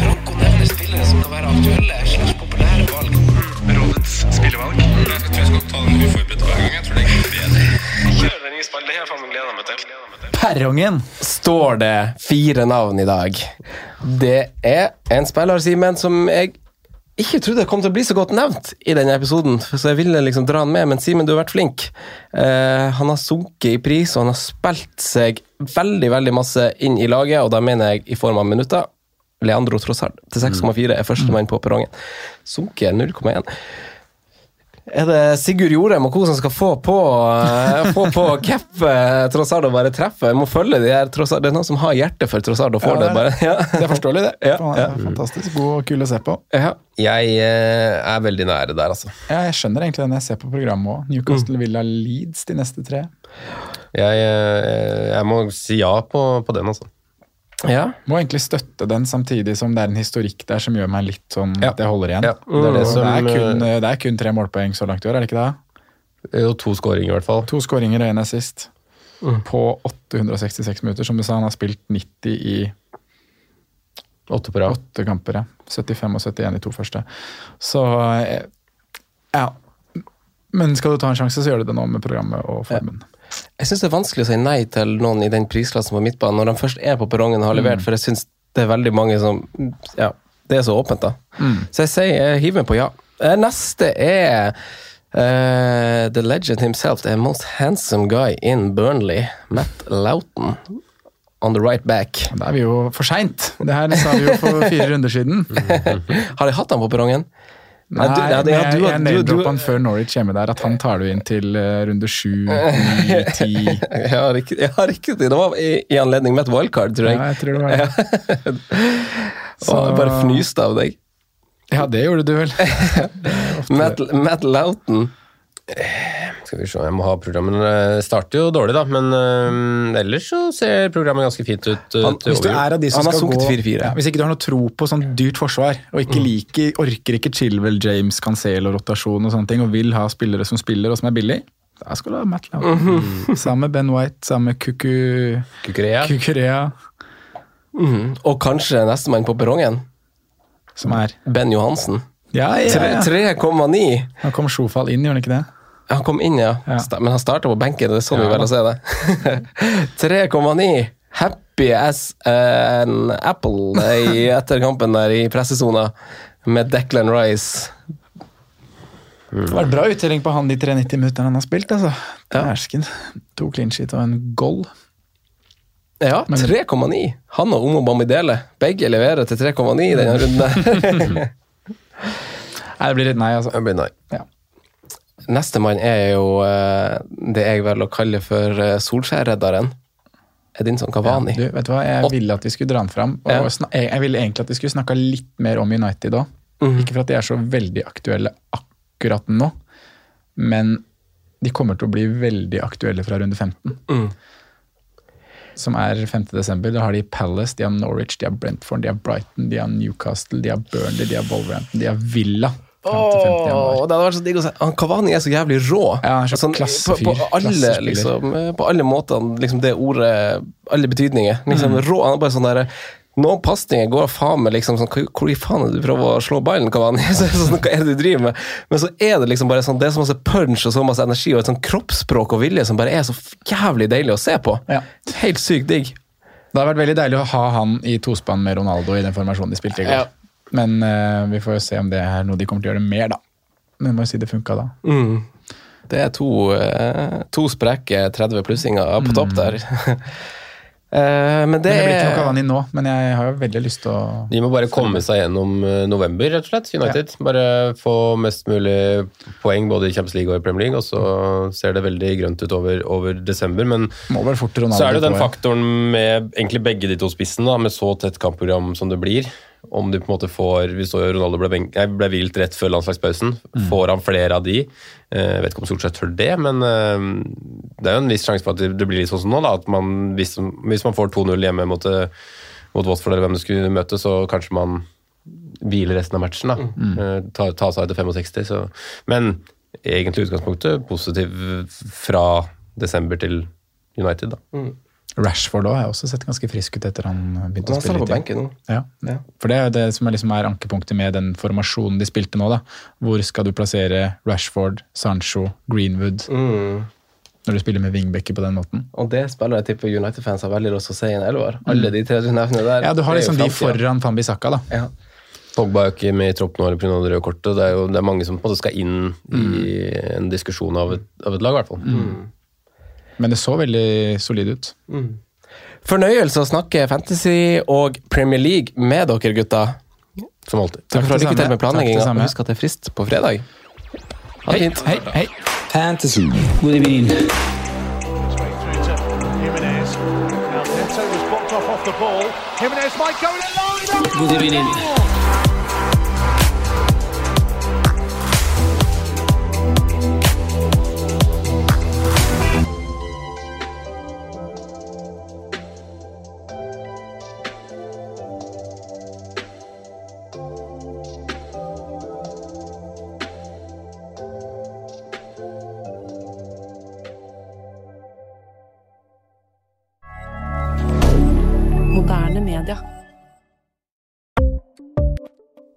[SPEAKER 6] Franco nevner spillere som kan være aktuelle slags populære valg. Rådets spillevalg. Jeg tror jeg skal ta den uforberedt hver gang. Jeg tror det er bedre. Kjør den nye spalten. Det her faen gleder meg til.
[SPEAKER 4] Perrongen!
[SPEAKER 3] Står det fire navn i dag. Det er en spiller, Simen, som jeg ikke trodde kom til å bli så godt nevnt i denne episoden, så jeg ville liksom dra han med, men Simen, du har vært flink. Eh, han har sunket i pris, og han har spilt seg veldig, veldig masse inn i laget, og da mener jeg i form av minutter. Leandro Trossard til 6,4 er førstemann på perrongen. Sunket 0,1. Er det Sigurd Jorheim og co. som skal få på, eh, få på cap tross Trossard og bare treffe? Jeg må følge de her Trossard. Det er noen som har hjerte for Trossard og får
[SPEAKER 4] Ja,
[SPEAKER 3] det.
[SPEAKER 4] det er
[SPEAKER 3] bare. Ja.
[SPEAKER 4] Det er forståelig, det.
[SPEAKER 3] Ja,
[SPEAKER 4] Han er Fantastisk god og kul å se på.
[SPEAKER 3] Ja.
[SPEAKER 5] Jeg eh, er veldig nære der, altså.
[SPEAKER 4] Ja, jeg skjønner egentlig den jeg ser på programmet òg. Newcastle Villa Leeds de neste tre.
[SPEAKER 5] Jeg, eh, jeg må si ja på, på den, altså.
[SPEAKER 3] Ja.
[SPEAKER 4] Må egentlig støtte den samtidig som det er en historikk der som gjør meg litt sånn
[SPEAKER 5] Ja.
[SPEAKER 4] at jeg holder igjen.
[SPEAKER 5] Ja, det er det som,
[SPEAKER 4] det, er kun,
[SPEAKER 5] eh,
[SPEAKER 4] det er kun tre målpoeng så langt i år, er det ikke det?
[SPEAKER 5] Jo, to skåringer, i hvert fall.
[SPEAKER 4] To skåringer og én assist
[SPEAKER 5] Mm.
[SPEAKER 4] på 866 minutter. Som du sa, han har spilt 90 i
[SPEAKER 5] Åtte på rad.
[SPEAKER 4] Åtte kamper, ja. 75 og 71 i to første. Så eh, ja. Men skal du ta en sjanse, så gjør du det nå med programmet og formen.
[SPEAKER 3] Jeg syns det er vanskelig å si nei til noen i den prisklassen på midtbanen når de først er på perrongen og har levert, for jeg syns det er veldig mange som Ja, det er så åpent, da. Så jeg sier jeg hiver meg på ja. Eh, Neste er uh, The Legend himself, the most handsome guy in Burnley, Matt Loughton. On the right back.
[SPEAKER 4] Da er vi jo for seint! Det her sa vi jo for fire runder siden. *laughs*
[SPEAKER 3] Har jeg hatt han på perrongen?
[SPEAKER 4] Nei,
[SPEAKER 3] du- ja, det, ja, du-
[SPEAKER 4] jeg name-droppa han før Norwich hjemme der, at han tar du inn til uh, runde sju, *laughs* ni, ti
[SPEAKER 3] Jeg har ikke, jeg Det var i, i anledning med et wildcard, tror jeg.
[SPEAKER 4] Ja, jeg tror det var det. *laughs*
[SPEAKER 3] Så jeg bare fnyste av deg.
[SPEAKER 4] Ja, det gjorde du vel. *laughs*
[SPEAKER 3] Matt, Matt Loughton.
[SPEAKER 5] Skal vi se, jeg må ha programmet. Det starter jo dårlig, da, men øh, ellers så ser programmet ganske fint ut.
[SPEAKER 3] Han-
[SPEAKER 4] Hvis du er av de som skal gå
[SPEAKER 3] 4-4.
[SPEAKER 4] ja, Hvis ikke du har noe tro på sånn dyrt forsvar, og ikke liker, orker ikke Chilwell, James, Cancelo-rotasjon og sånne ting, og vil ha spillere som spiller og som er billig, da skal du ha Matt Loughton. Sammen med Ben White, sammen med Kuku,
[SPEAKER 5] Kukurea.
[SPEAKER 4] Kukurea,
[SPEAKER 3] Mm. Og kanskje nestemann på perrongen.
[SPEAKER 4] som er
[SPEAKER 3] Ben Johansen.
[SPEAKER 4] Ja, ja, ja.
[SPEAKER 3] 3,9.
[SPEAKER 4] Nå kom Sjofall inn, gjorde han ikke det?
[SPEAKER 3] Han kom inn, ja.
[SPEAKER 4] Ja.
[SPEAKER 3] Men han starta på benken. Det er sånn vi
[SPEAKER 4] Ja,
[SPEAKER 3] velger å se det. *laughs* 3,9. Happy as an apple i *laughs* etter kampen der i pressesona med Declan Rice.
[SPEAKER 4] Det var bra uttelling på han de 390 minuttene han har spilt, altså. Dæsken. To clean sheet og en goal.
[SPEAKER 3] Ja, 3,9. Han og Omo Bamidele. Begge leverer til 3,9 i denne runden. *laughs*
[SPEAKER 4] Nei, det blir litt nei, altså.
[SPEAKER 5] Det blir nei.
[SPEAKER 4] Ja.
[SPEAKER 3] Nestemann er jo eh, det jeg velger å kalle for eh, Solskjær-redderen. Edinson Cavani.
[SPEAKER 4] Du, vet du hva, Jeg ville at vi skulle dra den fram. Og
[SPEAKER 3] Ja.
[SPEAKER 4] jeg jeg ville egentlig at vi skulle snakka litt mer om United òg.
[SPEAKER 3] Mm.
[SPEAKER 4] Ikke for at de er så veldig aktuelle akkurat nå, men de kommer til å bli veldig aktuelle fra runde 15.
[SPEAKER 3] Mm.
[SPEAKER 4] Som er 5. desember. Da har de Palace, de har Norwich, de har Brentford, de har Brighton, de har Newcastle, de har Burnley, de har Wolverhampton, de har Villa. Fram til 5. januar.
[SPEAKER 3] Åh, det hadde vært så digg å se. Han Kavani er så jævlig rå.
[SPEAKER 4] Ja, så
[SPEAKER 3] Sånn, På, på, alle, liksom, eh, på alle måter, liksom det ordet Alle betydninger. Liksom,
[SPEAKER 4] Mm.
[SPEAKER 3] Rå. Han er bare sånn derre Noen pasninger går faen meg liksom sånn Hvor i faen er det du prøver å slå ballen, Kavani? *laughs* Så, sånn, hva er det du driver med? Men så er det liksom bare sånn Det er så masse punch og så masse energi og et sånn kroppsspråk og vilje som bare er så jævlig deilig å se på.
[SPEAKER 4] Ja.
[SPEAKER 3] Helt sykt digg.
[SPEAKER 4] Det har vært veldig deilig å ha han i tospann med Ronaldo i den formasjonen de spilte i går.
[SPEAKER 3] Ja.
[SPEAKER 4] Men uh, vi får jo se om det er noe de kommer til å gjøre mer, da. Men jeg må jo si det funka da.
[SPEAKER 3] Mm. Det er to, uh, to spreke 30 plussinger på topp der. Uh, *laughs* men det
[SPEAKER 4] Men det blir ikke noe Cavani nå, men jeg har jo veldig lyst til å
[SPEAKER 5] De må bare komme seg gjennom november, rett og slett. United. Bare få mest mulig poeng både i Champions League og i Premier League, og så ser det veldig grønt ut over, over desember. Men
[SPEAKER 4] Må vel fort
[SPEAKER 5] så er det jo den faktoren med egentlig begge de to spissene, med så tett kampprogram som det blir. Om du på en måte får Vi så jo Ronaldo ble, benk- nei, ble vilt rett før landslagspausen. Får han flere av de? Eh, Jeg vet ikke om Solskjær tør det, men eh, det er jo en viss sjanse for at det blir litt sånn som nå. da, at man, Hvis, hvis man får 2-0 hjemme mot, eh, mot Watford eller hvem du skulle møte, så kanskje man hviler resten av matchen. da, Eh, Ta, ta seg etter 65. Så. Men egentlig utgangspunktet positiv fra desember til United. da.
[SPEAKER 4] Rashford òg har jeg også sett ganske frisk ut etter han begynte
[SPEAKER 3] Han
[SPEAKER 4] å
[SPEAKER 3] står
[SPEAKER 4] spille
[SPEAKER 3] på
[SPEAKER 4] litt.
[SPEAKER 3] benken nå.
[SPEAKER 4] Ja.
[SPEAKER 3] Ja.
[SPEAKER 4] For det er det som er, liksom er ankepunktet med den formasjonen de spilte nå. da. Hvor skal du plassere Rashford, Sancho, Greenwood
[SPEAKER 3] Mm.
[SPEAKER 4] når du spiller med wingbacker på den måten?
[SPEAKER 3] Og det spiller jeg tipper United-fans har veldig lyst til å se i en elver. Alle de tre du nevner der.
[SPEAKER 4] Ja, Du har liksom de foran Fambi Saka, da.
[SPEAKER 3] Ja.
[SPEAKER 5] Pogba er jo ikke med i troppen nå pga. det røde kortet. Det er jo det er mange som på en måte skal inn i en diskusjon av et, av et lag, i hvert fall.
[SPEAKER 4] Men det så veldig solid ut.
[SPEAKER 3] Fornøyelse å snakke fantasy og Premier League med dere, gutta.
[SPEAKER 5] Som alltid.
[SPEAKER 3] Takk for
[SPEAKER 4] det
[SPEAKER 3] lykke til
[SPEAKER 4] samme.
[SPEAKER 3] med planlegginga.
[SPEAKER 4] Takk det samme.
[SPEAKER 3] Husk at det er frist på fredag. Ha det
[SPEAKER 4] Hei,
[SPEAKER 3] fint.
[SPEAKER 4] hei, hei.
[SPEAKER 1] Fantasy. God evening.
[SPEAKER 2] Straight through